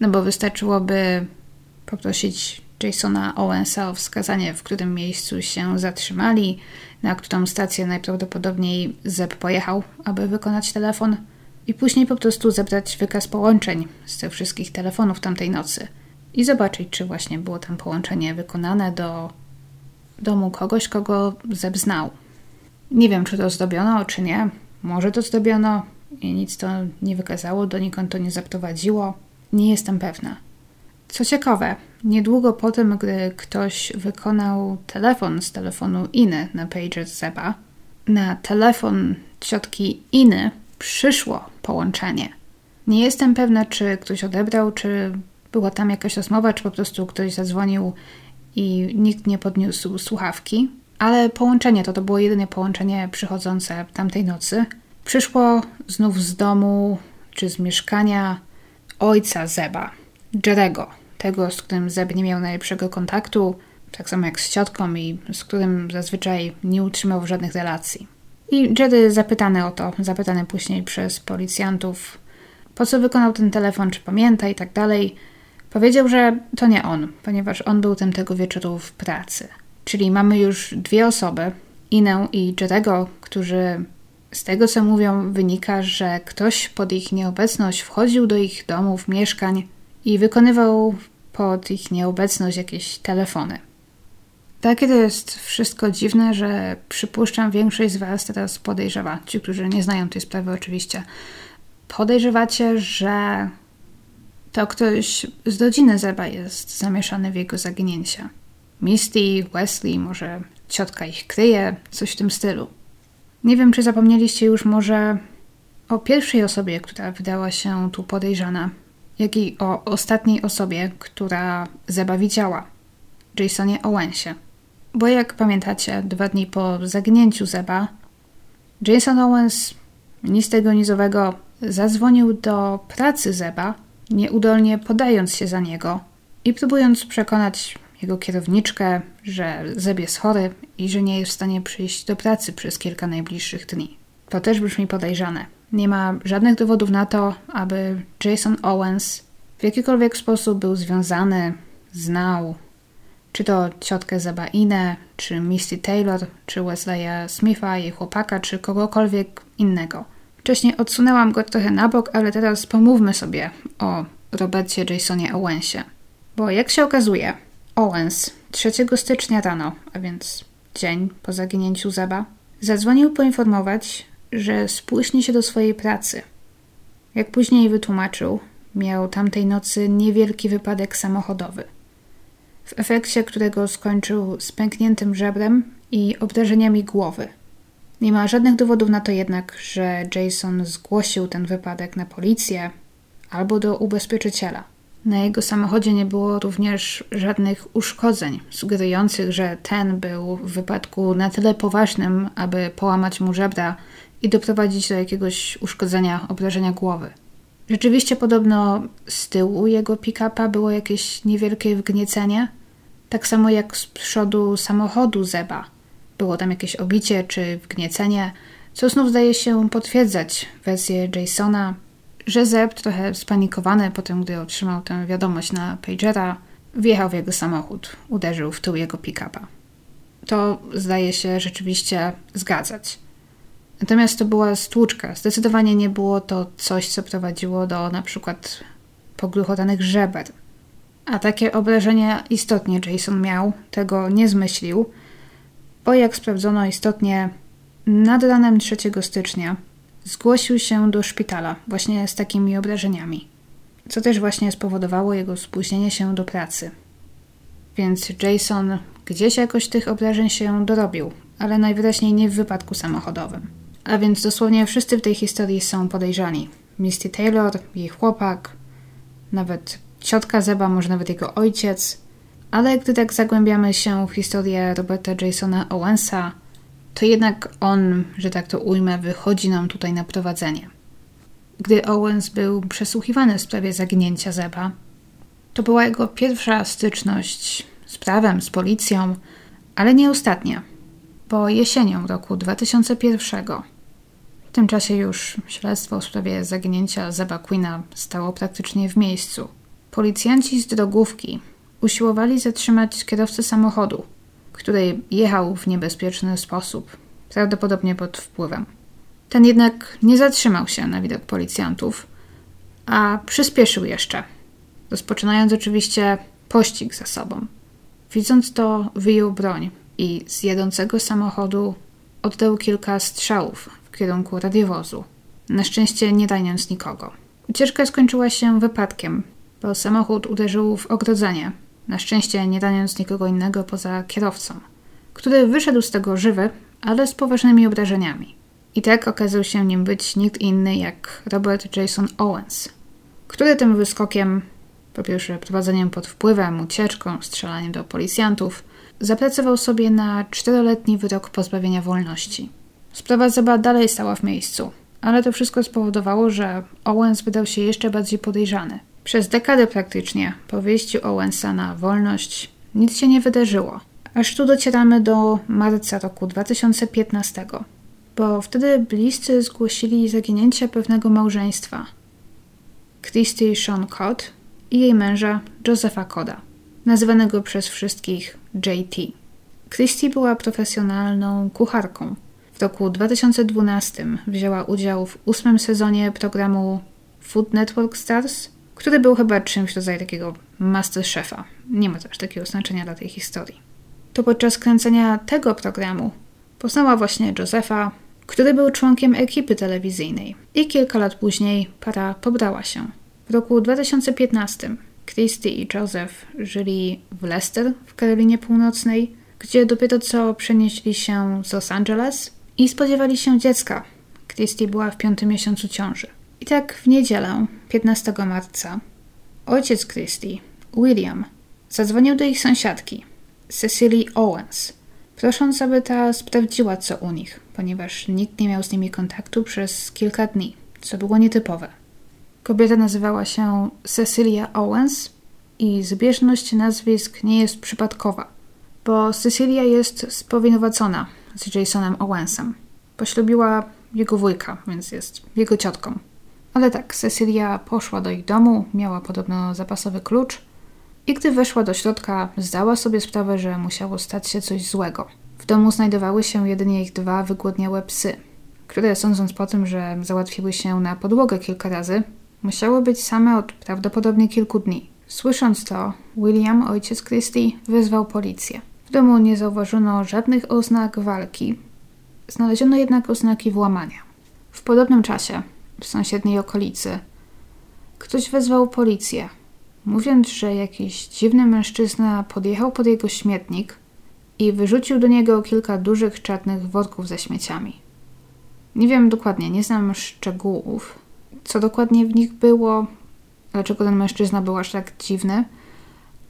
No bo wystarczyłoby poprosić Jasona Owensa o wskazanie, w którym miejscu się zatrzymali, na którą stację najprawdopodobniej Zeb pojechał, aby wykonać telefon, i później po prostu zebrać wykaz połączeń z tych wszystkich telefonów tamtej nocy i zobaczyć, czy właśnie było tam połączenie wykonane do domu kogoś, kogo Zeb znał. Nie wiem, czy to zdobiono, czy nie. Może to zdobiono i nic to nie wykazało, donikąd to nie zaprowadziło. Nie jestem pewna. Co ciekawe, niedługo po tym, gdy ktoś wykonał telefon z telefonu Iny na pager Zeba, na telefon ciotki Iny przyszło połączenie. Nie jestem pewna, czy ktoś odebrał, czy była tam jakaś rozmowa, czy po prostu ktoś zadzwonił i nikt nie podniósł słuchawki, ale połączenie to to było jedyne połączenie przychodzące tamtej nocy. Przyszło znów z domu czy z mieszkania ojca Zeba, Jerego, tego, z którym Zeb nie miał najlepszego kontaktu, tak samo jak z ciotką i z którym zazwyczaj nie utrzymał żadnych relacji. I Jerry zapytany o to, zapytany później przez policjantów, po co wykonał ten telefon, czy pamięta i tak dalej, powiedział, że to nie on, ponieważ on był tym tego wieczoru w pracy. Czyli mamy już dwie osoby, Inę i Jerego, którzy z tego co mówią wynika, że ktoś pod ich nieobecność wchodził do ich domów, mieszkań i wykonywał pod ich nieobecność jakieś telefony. Takie to jest wszystko dziwne, że przypuszczam większość z Was teraz podejrzewa, ci, którzy nie znają tej sprawy oczywiście, podejrzewacie, że to ktoś z rodziny Zeba jest zamieszany w jego zaginięcie. Misty, Wesley, może ciotka ich kryje, coś w tym stylu. Nie wiem, czy zapomnieliście już może o pierwszej osobie, która wydała się tu podejrzana, jak i o ostatniej osobie, która Zeba widziała, Jasonie Owensie. Bo jak pamiętacie, dwa dni po zaginięciu Zeba, Jason Owens nic tego nizowego zadzwonił do pracy Zeba, nieudolnie podając się za niego i próbując przekonać jego kierowniczkę, że Zeb jest chory i że nie jest w stanie przyjść do pracy przez kilka najbliższych dni. To też brzmi podejrzane. Nie ma żadnych dowodów na to, aby Jason Owens w jakikolwiek sposób był związany, znał, czy to ciotkę Zabainę, czy Misty Taylor, czy Wesleya Smitha, jej chłopaka, czy kogokolwiek innego. Wcześniej odsunęłam go trochę na bok, ale teraz pomówmy sobie o Robercie Jasonie Owensie. Bo jak się okazuje, Owens 3 stycznia rano, a więc dzień po zaginięciu Zeba, zadzwonił poinformować, że spóźni się do swojej pracy. Jak później wytłumaczył, miał tamtej nocy niewielki wypadek samochodowy – w efekcie którego skończył z pękniętym żebrem i obrażeniami głowy. Nie ma żadnych dowodów na to jednak, że Jason zgłosił ten wypadek na policję albo do ubezpieczyciela. Na jego samochodzie nie było również żadnych uszkodzeń, sugerujących, że ten był w wypadku na tyle poważnym, aby połamać mu żebra i doprowadzić do jakiegoś uszkodzenia, obrażenia głowy. Rzeczywiście podobno z tyłu jego pick-upa było jakieś niewielkie wgniecenie, tak samo jak z przodu samochodu Zeba. Było tam jakieś obicie czy wgniecenie, co znów zdaje się potwierdzać wersję Jasona, że Zeb, trochę spanikowany po tym, gdy otrzymał tę wiadomość na pagera, wjechał w jego samochód, uderzył w tył jego pick-upa. To zdaje się rzeczywiście zgadzać. Natomiast to była stłuczka. Zdecydowanie nie było to coś, co prowadziło do na przykład pogruchotanych żeber. A takie obrażenia istotnie Jason miał, tego nie zmyślił, bo jak sprawdzono istotnie, nad ranem 3 stycznia zgłosił się do szpitala właśnie z takimi obrażeniami, co też właśnie spowodowało jego spóźnienie się do pracy. Więc Jason gdzieś jakoś tych obrażeń się dorobił, ale najwyraźniej nie w wypadku samochodowym. A więc dosłownie wszyscy w tej historii są podejrzani. Misty Taylor, jej chłopak, nawet ciotka Zeba, może nawet jego ojciec. Ale gdy tak zagłębiamy się w historię Roberta Jasona Owensa, to jednak on, że tak to ujmę, wychodzi nam tutaj na prowadzenie. Gdy Owens był przesłuchiwany w sprawie zaginięcia Zeba, to była jego pierwsza styczność z prawem, z policją, ale nie ostatnia, bo jesienią roku 2001 w tym czasie już śledztwo w sprawie zaginięcia Zeba Queena stało praktycznie w miejscu. Policjanci z drogówki usiłowali zatrzymać kierowcę samochodu, który jechał w niebezpieczny sposób, prawdopodobnie pod wpływem. Ten jednak nie zatrzymał się na widok policjantów, a przyspieszył jeszcze, rozpoczynając oczywiście pościg za sobą. Widząc to, wyjął broń i z jadącego samochodu oddał kilka strzałów kierunku radiowozu, na szczęście nie dając nikogo. Ucieczka skończyła się wypadkiem, bo samochód uderzył w ogrodzenie, na szczęście nie dając nikogo innego poza kierowcą, który wyszedł z tego żywy, ale z poważnymi obrażeniami. I tak okazał się nim być nikt inny jak Robert Jason Owens, który tym wyskokiem, po pierwsze prowadzeniem pod wpływem, ucieczką, strzelaniem do policjantów, zapracował sobie na czteroletni wyrok pozbawienia wolności. Sprawa Zeba dalej stała w miejscu, ale to wszystko spowodowało, że Owens wydał się jeszcze bardziej podejrzany. Przez dekadę praktycznie po wyjściu Owensa na wolność nic się nie wydarzyło. Aż tu docieramy do marca roku 2015, bo wtedy bliscy zgłosili zaginięcie pewnego małżeństwa. Christy Sean Cott i jej męża Josepha Coda, nazywanego przez wszystkich JT. Christy była profesjonalną kucharką. Roku 2012 wzięła udział w ósmym sezonie programu Food Network Stars, który był chyba czymś w rodzaju takiego Masterchefa. Nie ma też takiego znaczenia dla tej historii. To podczas kręcenia tego programu poznała właśnie Josepha, który był członkiem ekipy telewizyjnej. I kilka lat później para pobrała się. W roku 2015 Christy i Joseph żyli w Leicester w Karolinie Północnej, gdzie dopiero co przenieśli się z Los Angeles i spodziewali się dziecka. Christy była w piątym miesiącu ciąży. I tak w niedzielę, 15 marca, ojciec Christy, William, zadzwonił do ich sąsiadki, Cecily Owens, prosząc, aby ta sprawdziła co u nich, ponieważ nikt nie miał z nimi kontaktu przez kilka dni, co było nietypowe. Kobieta nazywała się Cecilia Owens i zbieżność nazwisk nie jest przypadkowa, bo Cecilia jest spowinowacona z Jasonem Owensem. Poślubiła jego wujka, więc jest jego ciotką. Ale tak, Cecilia poszła do ich domu, miała podobno zapasowy klucz i gdy weszła do środka, zdała sobie sprawę, że musiało stać się coś złego. W domu znajdowały się jedynie ich dwa wygłodniałe psy, które sądząc po tym, że załatwiły się na podłogę kilka razy, musiały być same od prawdopodobnie kilku dni. Słysząc to, William, ojciec Christy, wezwał policję. Domu nie zauważono żadnych oznak walki. Znaleziono jednak oznaki włamania. W podobnym czasie w sąsiedniej okolicy. Ktoś wezwał policję, mówiąc, że jakiś dziwny mężczyzna podjechał pod jego śmietnik i wyrzucił do niego kilka dużych czarnych worków ze śmieciami. Nie wiem dokładnie, nie znam szczegółów, co dokładnie w nich było, dlaczego ten mężczyzna był aż tak dziwny,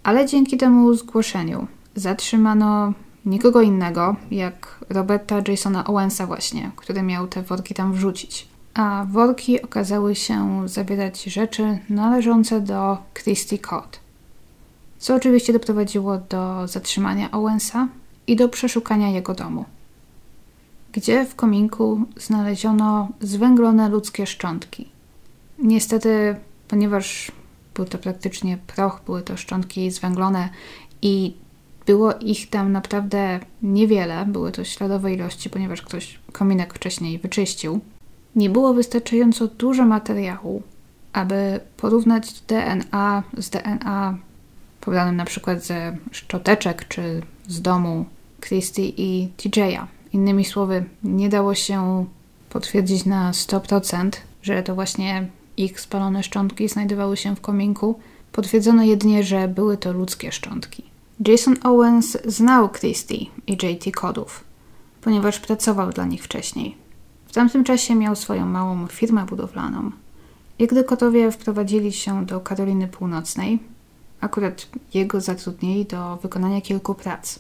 ale dzięki temu zgłoszeniu zatrzymano nikogo innego jak Roberta Jasona Owensa właśnie, który miał te worki tam wrzucić a worki okazały się zawierać rzeczy należące do Christy Cott, co oczywiście doprowadziło do zatrzymania Owensa i do przeszukania jego domu, gdzie w kominku znaleziono zwęglone ludzkie szczątki. Niestety, ponieważ był to praktycznie proch, były to szczątki zwęglone i było ich tam naprawdę niewiele, były to śladowe ilości, ponieważ ktoś kominek wcześniej wyczyścił nie było wystarczająco dużo materiału, aby porównać DNA z DNA pobranym na przykład ze szczoteczek czy z domu Christy i TJ'a. Innymi słowy, nie dało się potwierdzić na 100%, że to właśnie ich spalone szczątki znajdowały się w kominku. Potwierdzono jedynie, że były to ludzkie szczątki. Jason Owens znał Christy i JT Kodów, ponieważ pracował dla nich wcześniej. W tamtym czasie miał swoją małą firmę budowlaną. I gdy kotowie wprowadzili się do Karoliny Północnej, akurat jego zatrudnili do wykonania kilku prac.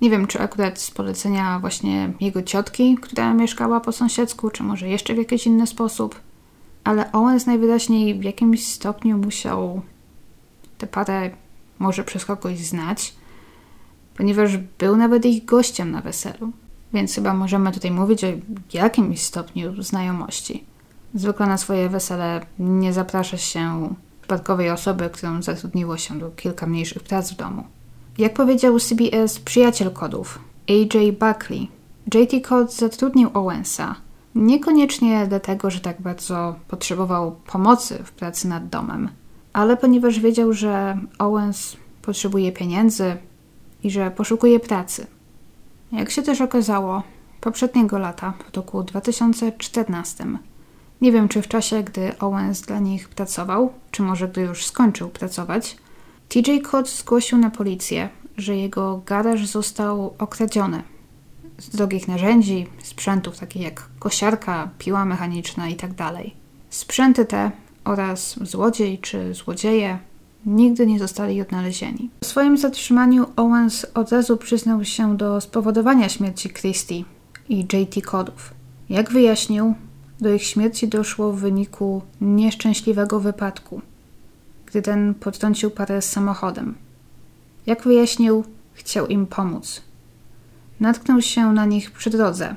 Nie wiem, czy akurat z polecenia właśnie jego ciotki, która mieszkała po sąsiedzku, czy może jeszcze w jakiś inny sposób, ale Owens najwyraźniej w jakimś stopniu musiał tę parę może przez kogoś znać, ponieważ był nawet ich gościem na weselu więc chyba możemy tutaj mówić o jakimś stopniu znajomości. Zwykle na swoje wesele nie zaprasza się przypadkowej osoby, którą zatrudniło się do kilka mniejszych prac w domu. Jak powiedział CBS przyjaciel kodów, AJ Buckley, JT Code zatrudnił Owensa niekoniecznie dlatego, że tak bardzo potrzebował pomocy w pracy nad domem, ale ponieważ wiedział, że Owens potrzebuje pieniędzy i że poszukuje pracy. Jak się też okazało, poprzedniego lata, w roku 2014, nie wiem czy w czasie, gdy Owens dla nich pracował, czy może gdy już skończył pracować, TJ Code zgłosił na policję, że jego garaż został okradziony z drogich narzędzi, sprzętów takich jak kosiarka, piła mechaniczna itd. Tak Sprzęty te oraz złodziej czy złodzieje nigdy nie zostali odnalezieni. Po swoim zatrzymaniu Owens od razu przyznał się do spowodowania śmierci Christie i JT Kodów. Jak wyjaśnił, do ich śmierci doszło w wyniku nieszczęśliwego wypadku, gdy ten potrącił parę z samochodem. Jak wyjaśnił, chciał im pomóc. Natknął się na nich przy drodze,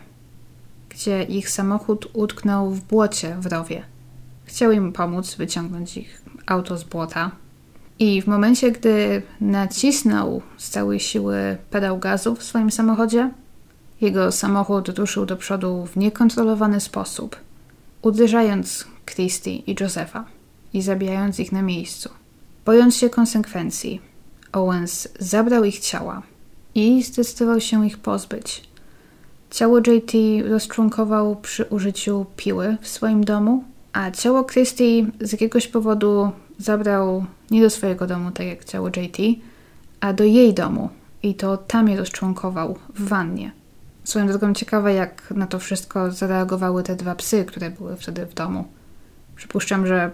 gdzie ich samochód utknął w błocie w rowie. Chciał im pomóc wyciągnąć ich auto z błota. I w momencie, gdy nacisnął z całej siły pedał gazu w swoim samochodzie, jego samochód ruszył do przodu w niekontrolowany sposób, uderzając Christy i Josepha i zabijając ich na miejscu. Bojąc się konsekwencji, Owens zabrał ich ciała i zdecydował się ich pozbyć. Ciało JT rozczłonkował przy użyciu piły w swoim domu, a ciało Christy z jakiegoś powodu zabrał nie do swojego domu, tak jak ciało JT, a do jej domu i to tam je rozczłonkował w wannie. Swoją drogą ciekawe, jak na to wszystko zareagowały te dwa psy, które były wtedy w domu. Przypuszczam, że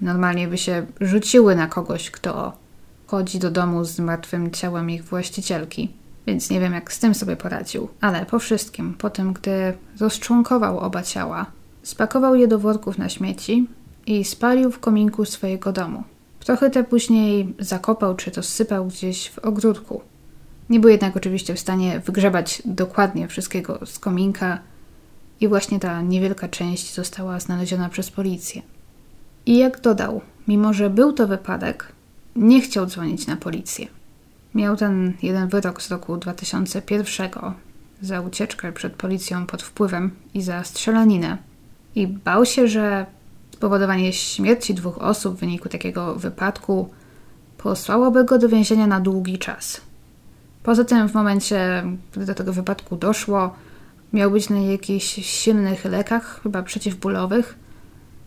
normalnie by się rzuciły na kogoś, kto chodzi do domu z martwym ciałem ich właścicielki. Więc nie wiem, jak z tym sobie poradził. Ale po wszystkim, po tym, gdy rozczłonkował oba ciała, spakował je do worków na śmieci i spalił w kominku swojego domu. Trochę te później zakopał czy to sypał gdzieś w ogródku. Nie był jednak oczywiście w stanie wygrzebać dokładnie wszystkiego z kominka i właśnie ta niewielka część została znaleziona przez policję. I jak dodał, mimo że był to wypadek, nie chciał dzwonić na policję. Miał ten jeden wyrok z roku 2001 za ucieczkę przed policją pod wpływem i za strzelaninę. I bał się, że spowodowanie śmierci dwóch osób w wyniku takiego wypadku posłałoby go do więzienia na długi czas. Poza tym, w momencie, gdy do tego wypadku doszło, miał być na jakichś silnych lekach, chyba przeciwbólowych,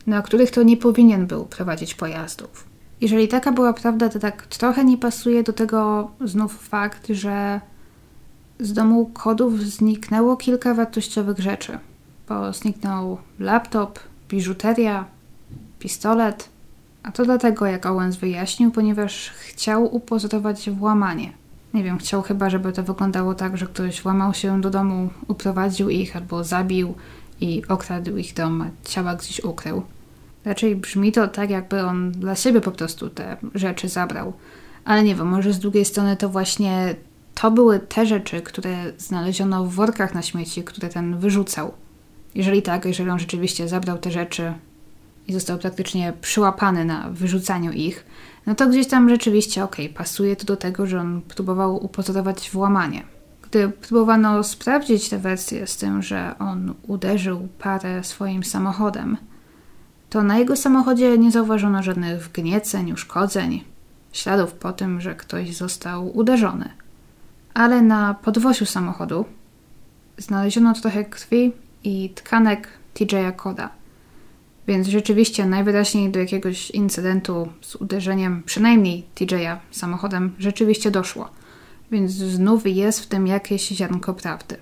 na których to nie powinien był prowadzić pojazdów. Jeżeli taka była prawda, to tak trochę nie pasuje do tego znów fakt, że z domu kodów zniknęło kilka wartościowych rzeczy. Bo zniknął laptop, biżuteria, pistolet. A to dlatego, jak Owens wyjaśnił, ponieważ chciał upozorować włamanie. Nie wiem, chciał chyba, żeby to wyglądało tak, że ktoś włamał się do domu, uprowadził ich albo zabił i okradł ich dom, a ciała gdzieś ukrył. Raczej brzmi to tak, jakby on dla siebie po prostu te rzeczy zabrał. Ale nie wiem, może z drugiej strony to właśnie to były te rzeczy, które znaleziono w workach na śmieci, które ten wyrzucał. Jeżeli tak, jeżeli on rzeczywiście zabrał te rzeczy i został praktycznie przyłapany na wyrzucaniu ich, no to gdzieś tam rzeczywiście okej, okay, pasuje to do tego, że on próbował upozorować włamanie. Gdy próbowano sprawdzić tę wersję z tym, że on uderzył parę swoim samochodem, to na jego samochodzie nie zauważono żadnych wgnieceń, uszkodzeń, śladów po tym, że ktoś został uderzony. Ale na podwosiu samochodu znaleziono trochę krwi i tkanek TJ'a Koda. Więc rzeczywiście najwyraźniej do jakiegoś incydentu z uderzeniem przynajmniej TJ'a samochodem rzeczywiście doszło. Więc znów jest w tym jakieś ziarnko prawdy.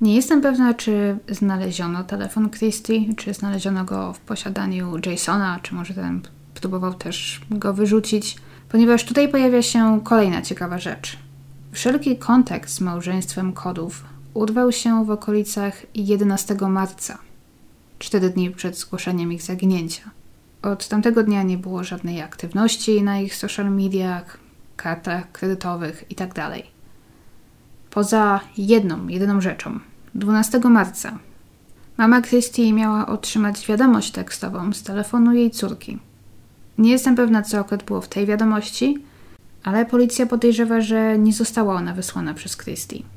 Nie jestem pewna, czy znaleziono telefon Christie, czy znaleziono go w posiadaniu Jasona, czy może ten próbował też go wyrzucić, ponieważ tutaj pojawia się kolejna ciekawa rzecz. Wszelki kontakt z małżeństwem kodów urwał się w okolicach 11 marca, cztery dni przed zgłoszeniem ich zaginięcia. Od tamtego dnia nie było żadnej aktywności na ich social mediach, kartach kredytowych itd. Tak Poza jedną, jedyną rzeczą. 12 marca mama Christie miała otrzymać wiadomość tekstową z telefonu jej córki. Nie jestem pewna, co akurat było w tej wiadomości, ale policja podejrzewa, że nie została ona wysłana przez Christie.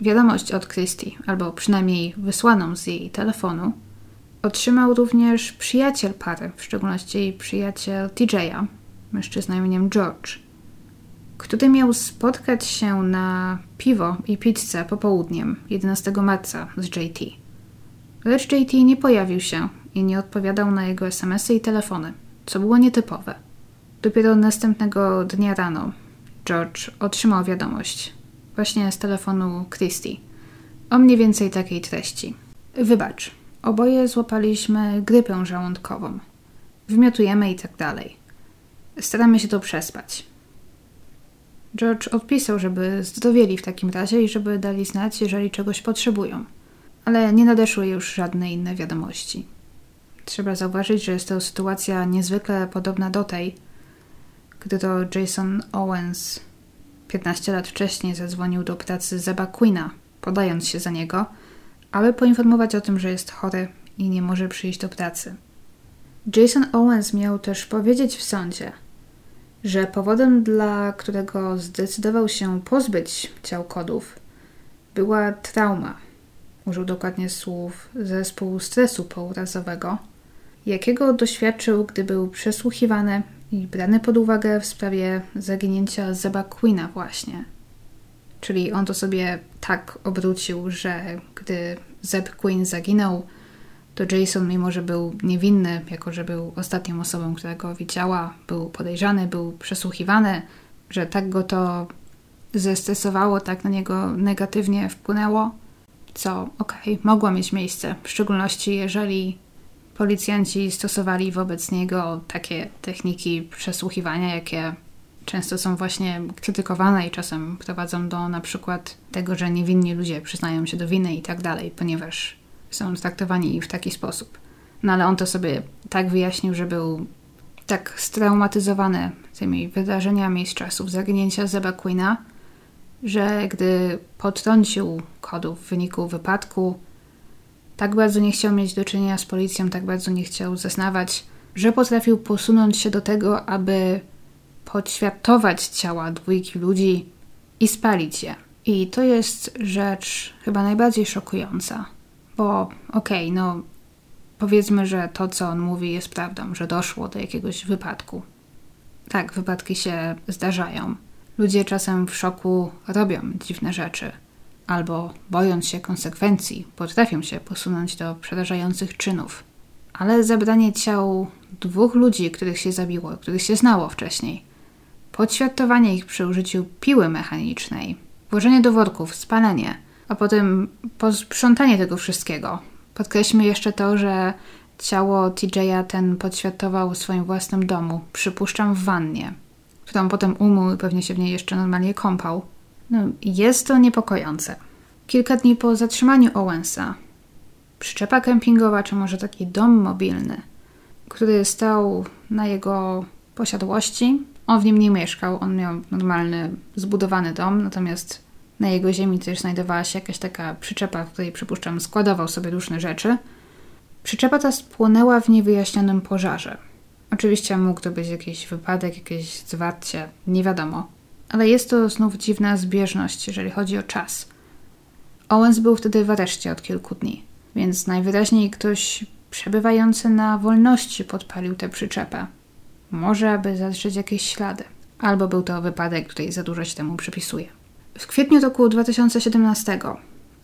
Wiadomość od Christie, albo przynajmniej wysłaną z jej telefonu, otrzymał również przyjaciel pary, w szczególności przyjaciel TJ'a, mężczyzna imieniem George, który miał spotkać się na piwo i pizzę popołudniem 11 marca z JT. Lecz JT nie pojawił się i nie odpowiadał na jego SMSy i telefony, co było nietypowe. Dopiero następnego dnia rano George otrzymał wiadomość, właśnie z telefonu Christie, o mniej więcej takiej treści. Wybacz, oboje złapaliśmy grypę żołądkową. Wymiotujemy i tak dalej. Staramy się to przespać. George odpisał, żeby zdrowieli w takim razie i żeby dali znać, jeżeli czegoś potrzebują. Ale nie nadeszły już żadne inne wiadomości. Trzeba zauważyć, że jest to sytuacja niezwykle podobna do tej, gdy to Jason Owens 15 lat wcześniej zadzwonił do pracy Zeba Queena, podając się za niego, aby poinformować o tym, że jest chory i nie może przyjść do pracy. Jason Owens miał też powiedzieć w sądzie, że powodem, dla którego zdecydował się pozbyć ciał kodów, była trauma. Użył dokładnie słów zespół stresu pourazowego, jakiego doświadczył, gdy był przesłuchiwany i brany pod uwagę w sprawie zaginięcia Zeba Queena właśnie. Czyli on to sobie tak obrócił, że gdy Zeb Queen zaginął, to Jason, mimo że był niewinny, jako że był ostatnią osobą, która go widziała, był podejrzany, był przesłuchiwany, że tak go to zestresowało, tak na niego negatywnie wpłynęło, co okej, okay, mogło mieć miejsce, w szczególności jeżeli policjanci stosowali wobec niego takie techniki przesłuchiwania, jakie często są właśnie krytykowane i czasem prowadzą do na przykład tego, że niewinni ludzie przyznają się do winy i tak dalej, ponieważ są traktowani w taki sposób. No ale on to sobie tak wyjaśnił, że był tak straumatyzowany tymi wydarzeniami z czasów zaginięcia Zeba Queena, że gdy potrącił kodów w wyniku wypadku, tak bardzo nie chciał mieć do czynienia z policją, tak bardzo nie chciał zeznawać, że potrafił posunąć się do tego, aby podświatować ciała dwójki ludzi i spalić je. I to jest rzecz chyba najbardziej szokująca, bo okej, okay, no powiedzmy, że to, co on mówi, jest prawdą, że doszło do jakiegoś wypadku. Tak, wypadki się zdarzają. Ludzie czasem w szoku robią dziwne rzeczy albo bojąc się konsekwencji, potrafią się posunąć do przerażających czynów. Ale zabranie ciał dwóch ludzi, których się zabiło, których się znało wcześniej, podświatowanie ich przy użyciu piły mechanicznej, włożenie do worków, spalenie, a potem posprzątanie tego wszystkiego. Podkreślmy jeszcze to, że ciało TJ'a ten podświatował w swoim własnym domu, przypuszczam w wannie, którą potem umył i pewnie się w niej jeszcze normalnie kąpał. No, jest to niepokojące. Kilka dni po zatrzymaniu Owensa, przyczepa kempingowa, czy może taki dom mobilny, który stał na jego posiadłości, on w nim nie mieszkał, on miał normalny, zbudowany dom, natomiast na jego ziemi też znajdowała się jakaś taka przyczepa, w której przypuszczam składował sobie różne rzeczy. Przyczepa ta spłonęła w niewyjaśnionym pożarze. Oczywiście mógł to być jakiś wypadek, jakieś zwarcie, nie wiadomo ale jest to znów dziwna zbieżność, jeżeli chodzi o czas. Owens był wtedy w areszcie od kilku dni, więc najwyraźniej ktoś przebywający na wolności podpalił tę przyczepę. Może, aby zatrzeć jakieś ślady. Albo był to wypadek, której za dużo się temu przypisuje. W kwietniu roku 2017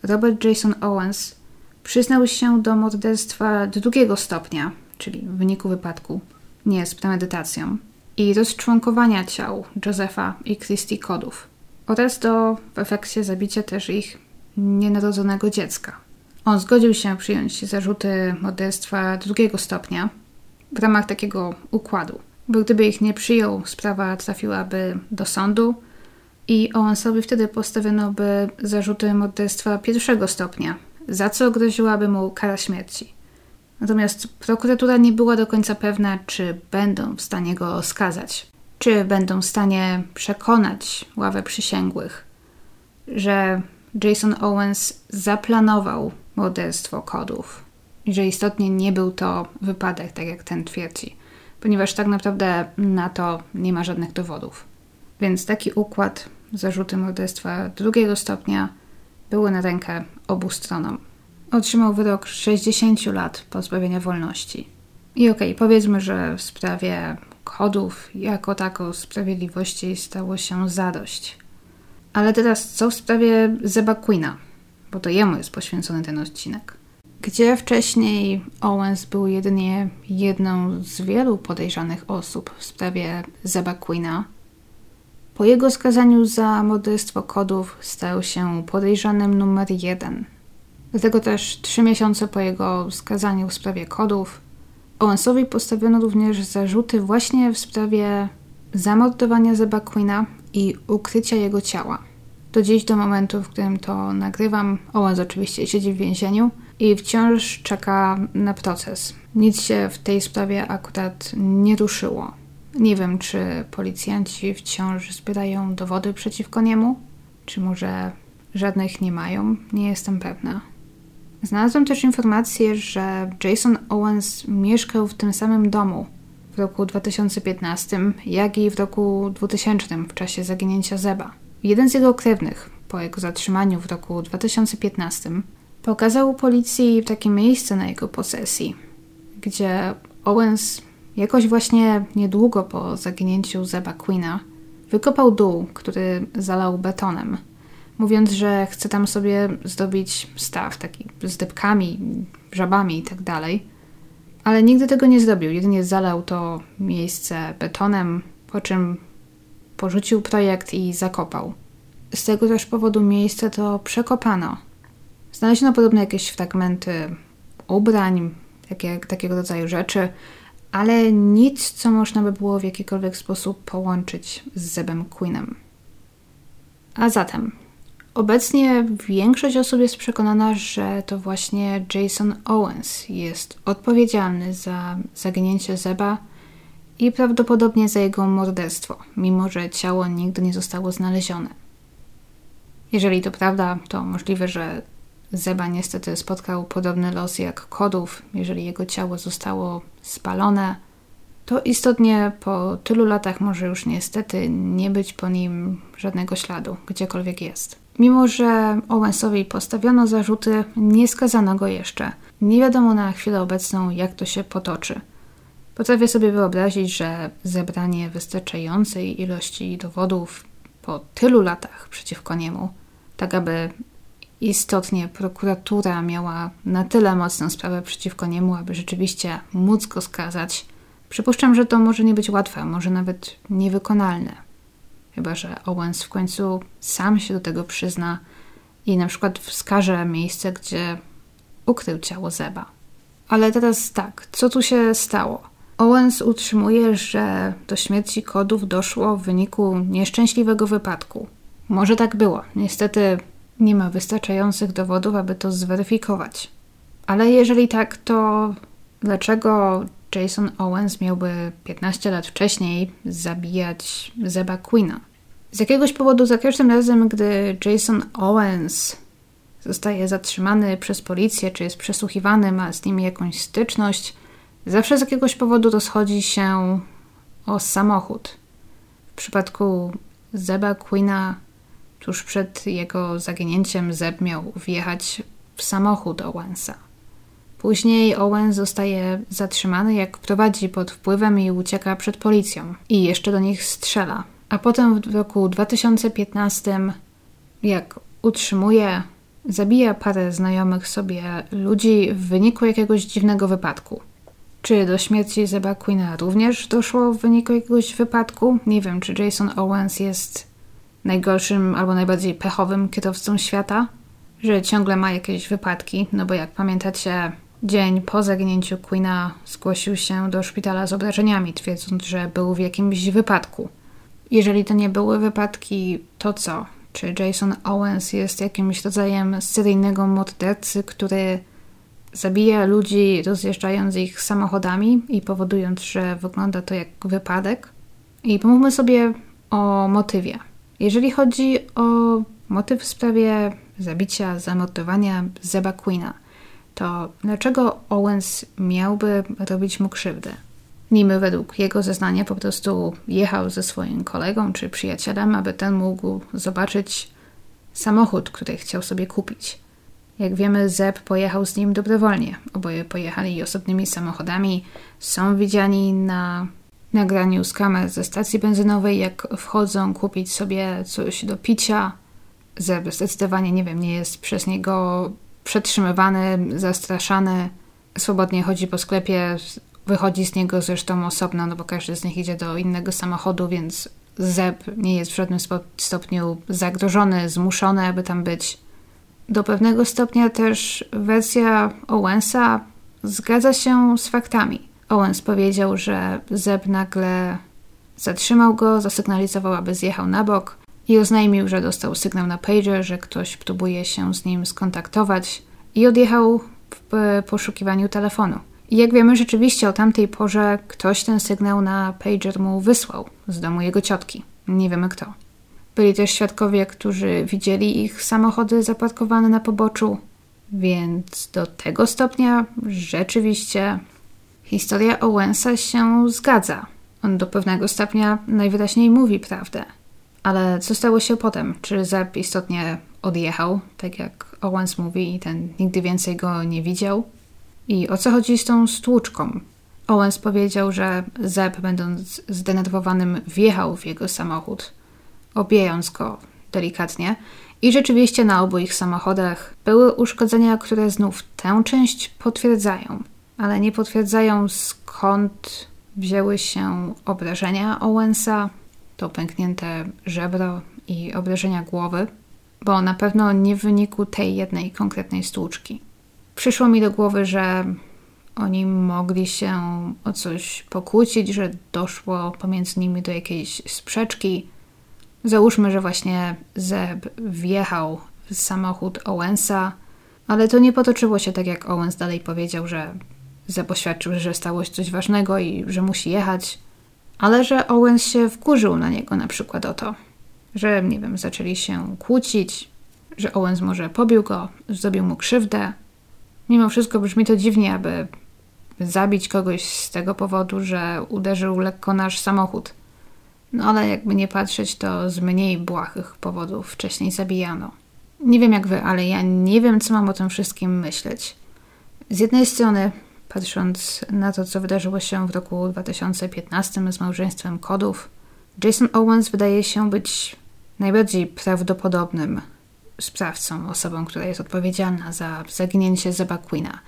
Robert Jason Owens przyznał się do morderstwa drugiego stopnia, czyli w wyniku wypadku, nie z premedytacją, i rozczłonkowania ciał Josefa i Christy Kodów oraz do w efekcie zabicia też ich nienarodzonego dziecka. On zgodził się przyjąć zarzuty morderstwa drugiego stopnia w ramach takiego układu, bo gdyby ich nie przyjął, sprawa trafiłaby do sądu i Owensowi wtedy postawiono by zarzuty morderstwa pierwszego stopnia, za co groziłaby mu kara śmierci. Natomiast prokuratura nie była do końca pewna, czy będą w stanie go skazać, czy będą w stanie przekonać ławę przysięgłych, że Jason Owens zaplanował morderstwo kodów i że istotnie nie był to wypadek, tak jak ten twierdzi. ponieważ tak naprawdę na to nie ma żadnych dowodów. Więc taki układ, zarzuty morderstwa drugiego stopnia były na rękę obu stronom. Otrzymał wyrok 60 lat pozbawienia wolności. I okej, okay, powiedzmy, że w sprawie kodów jako tako sprawiedliwości stało się zadość. Ale teraz co w sprawie Zeba Queena? Bo to jemu jest poświęcony ten odcinek. Gdzie wcześniej Owens był jedynie jedną z wielu podejrzanych osób w sprawie Zeba Queena, po jego skazaniu za morderstwo kodów stał się podejrzanym numer jeden. Dlatego też trzy miesiące po jego skazaniu w sprawie kodów Owensowi postawiono również zarzuty właśnie w sprawie zamordowania Zeba Queena i ukrycia jego ciała. Do dziś, do momentu, w którym to nagrywam, Owens oczywiście siedzi w więzieniu i wciąż czeka na proces. Nic się w tej sprawie akurat nie ruszyło. Nie wiem, czy policjanci wciąż zbierają dowody przeciwko niemu, czy może żadnych nie mają, nie jestem pewna. Znalazłam też informację, że Jason Owens mieszkał w tym samym domu w roku 2015, jak i w roku 2000 w czasie zaginięcia Zeba. Jeden z jego krewnych, po jego zatrzymaniu w roku 2015, pokazał policji takie miejsce na jego posesji, gdzie Owens jakoś właśnie niedługo po zaginięciu Zeba Queena wykopał dół, który zalał betonem – mówiąc, że chce tam sobie zdobić staw taki z dybkami, żabami i tak dalej. Ale nigdy tego nie zrobił, jedynie zalał to miejsce betonem, po czym porzucił projekt i zakopał. Z tego też powodu miejsce to przekopano. Znaleziono podobno jakieś fragmenty ubrań, takie, takiego rodzaju rzeczy, ale nic, co można by było w jakikolwiek sposób połączyć z Zebem Queenem. A zatem, Obecnie większość osób jest przekonana, że to właśnie Jason Owens jest odpowiedzialny za zaginięcie Zeba i prawdopodobnie za jego morderstwo, mimo że ciało nigdy nie zostało znalezione. Jeżeli to prawda, to możliwe, że Zeba niestety spotkał podobny los jak Kodów, jeżeli jego ciało zostało spalone to istotnie po tylu latach może już niestety nie być po nim żadnego śladu, gdziekolwiek jest. Mimo, że Owensowi postawiono zarzuty, nie skazano go jeszcze. Nie wiadomo na chwilę obecną, jak to się potoczy. Potrafię sobie wyobrazić, że zebranie wystarczającej ilości dowodów po tylu latach przeciwko niemu, tak aby istotnie prokuratura miała na tyle mocną sprawę przeciwko niemu, aby rzeczywiście móc go skazać, Przypuszczam, że to może nie być łatwe, może nawet niewykonalne. Chyba, że Owens w końcu sam się do tego przyzna i na przykład wskaże miejsce, gdzie ukrył ciało Zeba. Ale teraz tak, co tu się stało? Owens utrzymuje, że do śmierci kodów doszło w wyniku nieszczęśliwego wypadku. Może tak było. Niestety nie ma wystarczających dowodów, aby to zweryfikować. Ale jeżeli tak, to dlaczego Jason Owens miałby 15 lat wcześniej zabijać Zeba Queena. Z jakiegoś powodu za każdym razem, gdy Jason Owens zostaje zatrzymany przez policję, czy jest przesłuchiwany, ma z nimi jakąś styczność, zawsze z jakiegoś powodu rozchodzi się o samochód. W przypadku Zeba Queena tuż przed jego zaginięciem Zeb miał wjechać w samochód Owensa. Później Owen zostaje zatrzymany, jak prowadzi pod wpływem i ucieka przed policją. I jeszcze do nich strzela. A potem w roku 2015, jak utrzymuje, zabija parę znajomych sobie ludzi w wyniku jakiegoś dziwnego wypadku. Czy do śmierci Zeba Queena również doszło w wyniku jakiegoś wypadku? Nie wiem, czy Jason Owens jest najgorszym albo najbardziej pechowym kierowcą świata, że ciągle ma jakieś wypadki, no bo jak pamiętacie, Dzień po zaginięciu Queena zgłosił się do szpitala z obrażeniami, twierdząc, że był w jakimś wypadku. Jeżeli to nie były wypadki, to co? Czy Jason Owens jest jakimś rodzajem seryjnego mordercy, który zabija ludzi rozjeżdżając ich samochodami i powodując, że wygląda to jak wypadek? I pomówmy sobie o motywie. Jeżeli chodzi o motyw w sprawie zabicia, zamordowania Zeba Queena – to dlaczego Owens miałby robić mu krzywdę? Niby według jego zeznania po prostu jechał ze swoim kolegą czy przyjacielem, aby ten mógł zobaczyć samochód, który chciał sobie kupić. Jak wiemy, Zeb pojechał z nim dobrowolnie. Oboje pojechali osobnymi samochodami. Są widziani na nagraniu z kamer ze stacji benzynowej, jak wchodzą kupić sobie coś do picia. Zeb zdecydowanie, nie wiem, nie jest przez niego przetrzymywany, zastraszany. Swobodnie chodzi po sklepie, wychodzi z niego zresztą osobno, no bo każdy z nich idzie do innego samochodu, więc Zeb nie jest w żadnym stopniu zagrożony, zmuszony, aby tam być. Do pewnego stopnia też wersja Owensa zgadza się z faktami. Owens powiedział, że Zeb nagle zatrzymał go, zasygnalizował, aby zjechał na bok i oznajmił, że dostał sygnał na pager, że ktoś próbuje się z nim skontaktować i odjechał w poszukiwaniu telefonu. I jak wiemy, rzeczywiście o tamtej porze ktoś ten sygnał na pager mu wysłał z domu jego ciotki. Nie wiemy kto. Byli też świadkowie, którzy widzieli ich samochody zaparkowane na poboczu, więc do tego stopnia rzeczywiście historia Owensa się zgadza. On do pewnego stopnia najwyraźniej mówi prawdę. Ale co stało się potem? Czy Zeb istotnie odjechał, tak jak Owens mówi, i ten nigdy więcej go nie widział? I o co chodzi z tą stłuczką? Owens powiedział, że Zeb, będąc zdenerwowanym, wjechał w jego samochód, obijając go delikatnie. I rzeczywiście na obu ich samochodach były uszkodzenia, które znów tę część potwierdzają, ale nie potwierdzają skąd wzięły się obrażenia Owensa, to pęknięte żebro i obrażenia głowy, bo na pewno nie w wyniku tej jednej konkretnej stłuczki. Przyszło mi do głowy, że oni mogli się o coś pokłócić, że doszło pomiędzy nimi do jakiejś sprzeczki. Załóżmy, że właśnie Zeb wjechał w samochód Owensa, ale to nie potoczyło się tak, jak Owens dalej powiedział, że Zeb oświadczył, że stało się coś ważnego i że musi jechać, ale że Owens się wkurzył na niego na przykład o to, że, nie wiem, zaczęli się kłócić, że Owens może pobił go, zrobił mu krzywdę. Mimo wszystko brzmi to dziwnie, aby zabić kogoś z tego powodu, że uderzył lekko nasz samochód. No ale jakby nie patrzeć, to z mniej błahych powodów wcześniej zabijano. Nie wiem jak wy, ale ja nie wiem, co mam o tym wszystkim myśleć. Z jednej strony, patrząc na to, co wydarzyło się w roku 2015 z małżeństwem kodów, Jason Owens wydaje się być najbardziej prawdopodobnym sprawcą, osobą, która jest odpowiedzialna za zaginięcie Zeba Queena,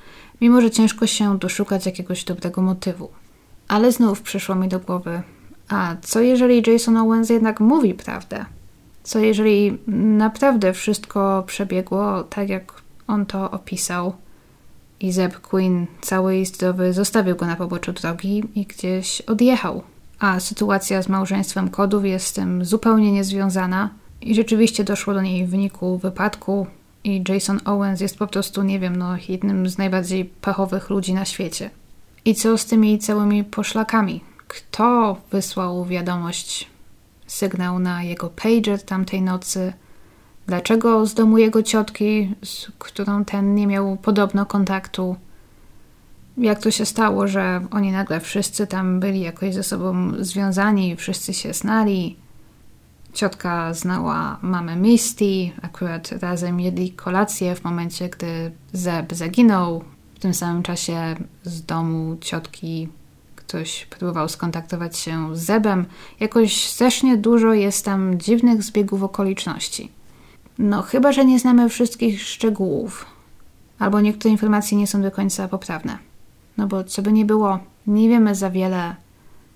mimo że ciężko się doszukać jakiegoś dobrego motywu. Ale znów przyszło mi do głowy, a co jeżeli Jason Owens jednak mówi prawdę? Co jeżeli naprawdę wszystko przebiegło tak, jak on to opisał i Zeb Queen cały i zdrowy zostawił go na poboczu drogi i gdzieś odjechał? A sytuacja z małżeństwem kodów jest z tym zupełnie niezwiązana – i rzeczywiście doszło do niej w wyniku wypadku i Jason Owens jest po prostu, nie wiem, no, jednym z najbardziej pechowych ludzi na świecie. I co z tymi całymi poszlakami? Kto wysłał wiadomość, sygnał na jego pager tamtej nocy? Dlaczego z domu jego ciotki, z którą ten nie miał podobno kontaktu? Jak to się stało, że oni nagle wszyscy tam byli jakoś ze sobą związani, wszyscy się znali? Ciotka znała mamę Misty, akurat razem jedli kolację w momencie, gdy Zeb zaginął. W tym samym czasie z domu ciotki ktoś próbował skontaktować się z Zebem. Jakoś strasznie dużo jest tam dziwnych zbiegów okoliczności. No, chyba, że nie znamy wszystkich szczegółów, albo niektóre informacje nie są do końca poprawne. No bo co by nie było, nie wiemy za wiele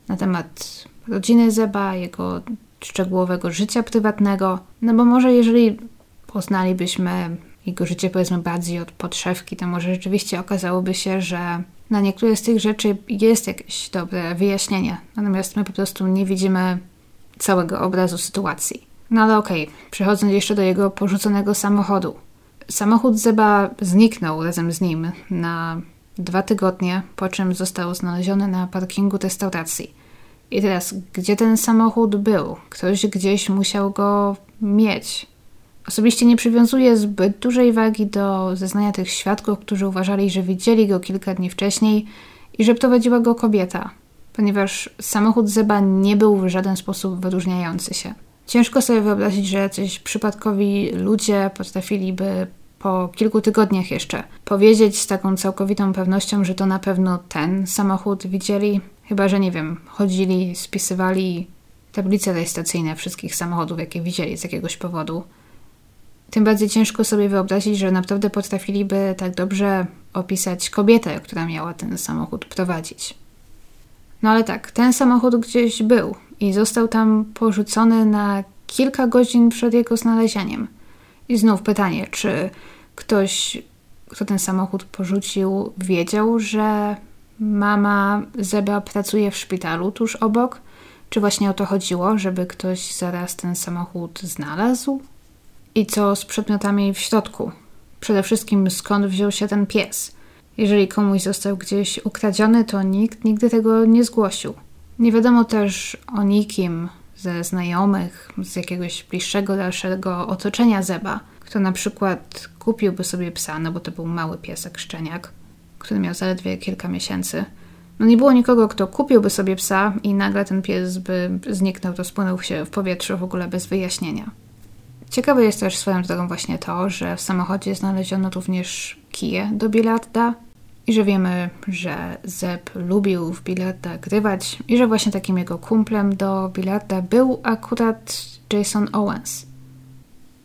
na temat rodziny Zeba, jego szczegółowego życia prywatnego, no bo może jeżeli poznalibyśmy jego życie powiedzmy bardziej od podszewki, to może rzeczywiście okazałoby się, że na niektóre z tych rzeczy jest jakieś dobre wyjaśnienie, natomiast my po prostu nie widzimy całego obrazu sytuacji. No ale okej, okay. przechodząc jeszcze do jego porzuconego samochodu. Samochód Zeba zniknął razem z nim na dwa tygodnie, po czym został znaleziony na parkingu restauracji. I teraz, gdzie ten samochód był? Ktoś gdzieś musiał go mieć. Osobiście nie przywiązuję zbyt dużej wagi do zeznania tych świadków, którzy uważali, że widzieli go kilka dni wcześniej i że prowadziła go kobieta. ponieważ samochód Zeba nie był w żaden sposób wyróżniający się. Ciężko sobie wyobrazić, że jacyś przypadkowi ludzie potrafiliby po kilku tygodniach jeszcze powiedzieć z taką całkowitą pewnością, że to na pewno ten samochód widzieli, chyba że nie wiem, chodzili, spisywali tablice rejestracyjne wszystkich samochodów, jakie widzieli z jakiegoś powodu. Tym bardziej ciężko sobie wyobrazić, że naprawdę potrafiliby tak dobrze opisać kobietę, która miała ten samochód prowadzić. No ale tak, ten samochód gdzieś był i został tam porzucony na kilka godzin przed jego znalezieniem. I znów pytanie, czy ktoś, kto ten samochód porzucił, wiedział, że mama Zeba pracuje w szpitalu tuż obok? Czy właśnie o to chodziło, żeby ktoś zaraz ten samochód znalazł? I co z przedmiotami w środku? Przede wszystkim skąd wziął się ten pies? Jeżeli komuś został gdzieś ukradziony, to nikt nigdy tego nie zgłosił. Nie wiadomo też o nikim ze znajomych, z jakiegoś bliższego, dalszego otoczenia Zeba, kto na przykład kupiłby sobie psa, no bo to był mały piesek szczeniak, który miał zaledwie kilka miesięcy. No nie było nikogo, kto kupiłby sobie psa i nagle ten pies by zniknął, rozpłynął się w powietrzu w ogóle bez wyjaśnienia. Ciekawe jest też swoją drogą właśnie to, że w samochodzie znaleziono również kije do bilarda i że wiemy, że Zeb lubił w bilarda grywać i że właśnie takim jego kumplem do bilarda był akurat Jason Owens.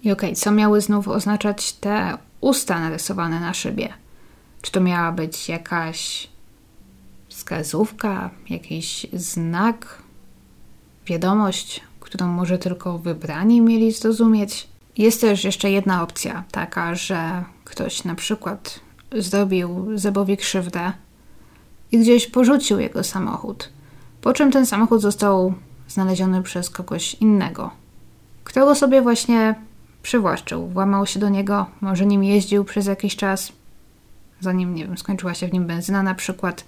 I okej, okay, co miały znów oznaczać te usta narysowane na szybie? Czy to miała być jakaś wskazówka, jakiś znak, wiadomość, którą może tylko wybrani mieli zrozumieć? Jest też jeszcze jedna opcja, taka, że ktoś na przykład zrobił Zebowi krzywdę i gdzieś porzucił jego samochód, po czym ten samochód został znaleziony przez kogoś innego. Kto go sobie właśnie przywłaszczył, włamał się do niego, może nim jeździł przez jakiś czas, zanim, nie wiem, skończyła się w nim benzyna na przykład.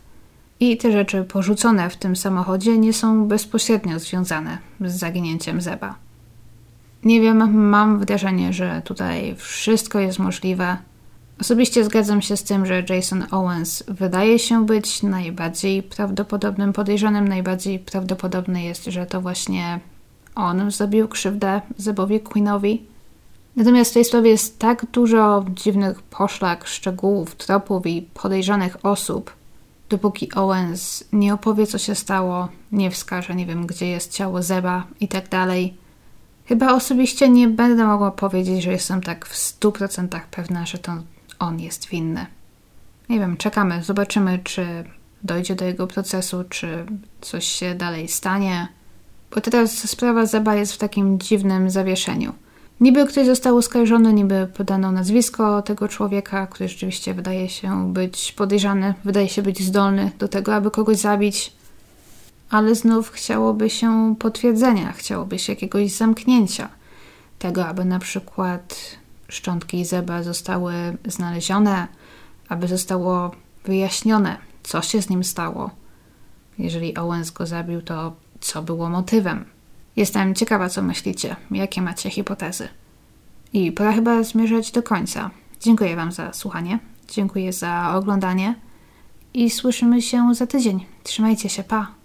I te rzeczy porzucone w tym samochodzie nie są bezpośrednio związane z zaginięciem Zeba. Nie wiem, mam wrażenie, że tutaj wszystko jest możliwe. Osobiście zgadzam się z tym, że Jason Owens wydaje się być najbardziej prawdopodobnym podejrzanym. Najbardziej prawdopodobne jest, że to właśnie on zrobił krzywdę Zebowi Queenowi. Natomiast w tej sprawie jest tak dużo dziwnych poszlak, szczegółów, tropów i podejrzanych osób, dopóki Owens nie opowie, co się stało, nie wskaże, nie wiem, gdzie jest ciało Zeba i tak dalej. Chyba osobiście nie będę mogła powiedzieć, że jestem tak w 100% pewna, że to on jest winny. Nie wiem, czekamy, zobaczymy, czy dojdzie do jego procesu, czy coś się dalej stanie. Bo teraz sprawa Zeba jest w takim dziwnym zawieszeniu. Niby ktoś został oskarżony, niby podano nazwisko tego człowieka, który rzeczywiście wydaje się być podejrzany, wydaje się być zdolny do tego, aby kogoś zabić, ale znów chciałoby się potwierdzenia, chciałoby się jakiegoś zamknięcia. Tego, aby na przykład szczątki Zeba zostały znalezione, aby zostało wyjaśnione, co się z nim stało. Jeżeli Owens go zabił, to co było motywem? Jestem ciekawa, co myślicie, jakie macie hipotezy. I pora chyba zmierzać do końca. Dziękuję Wam za słuchanie, dziękuję za oglądanie i słyszymy się za tydzień. Trzymajcie się, pa!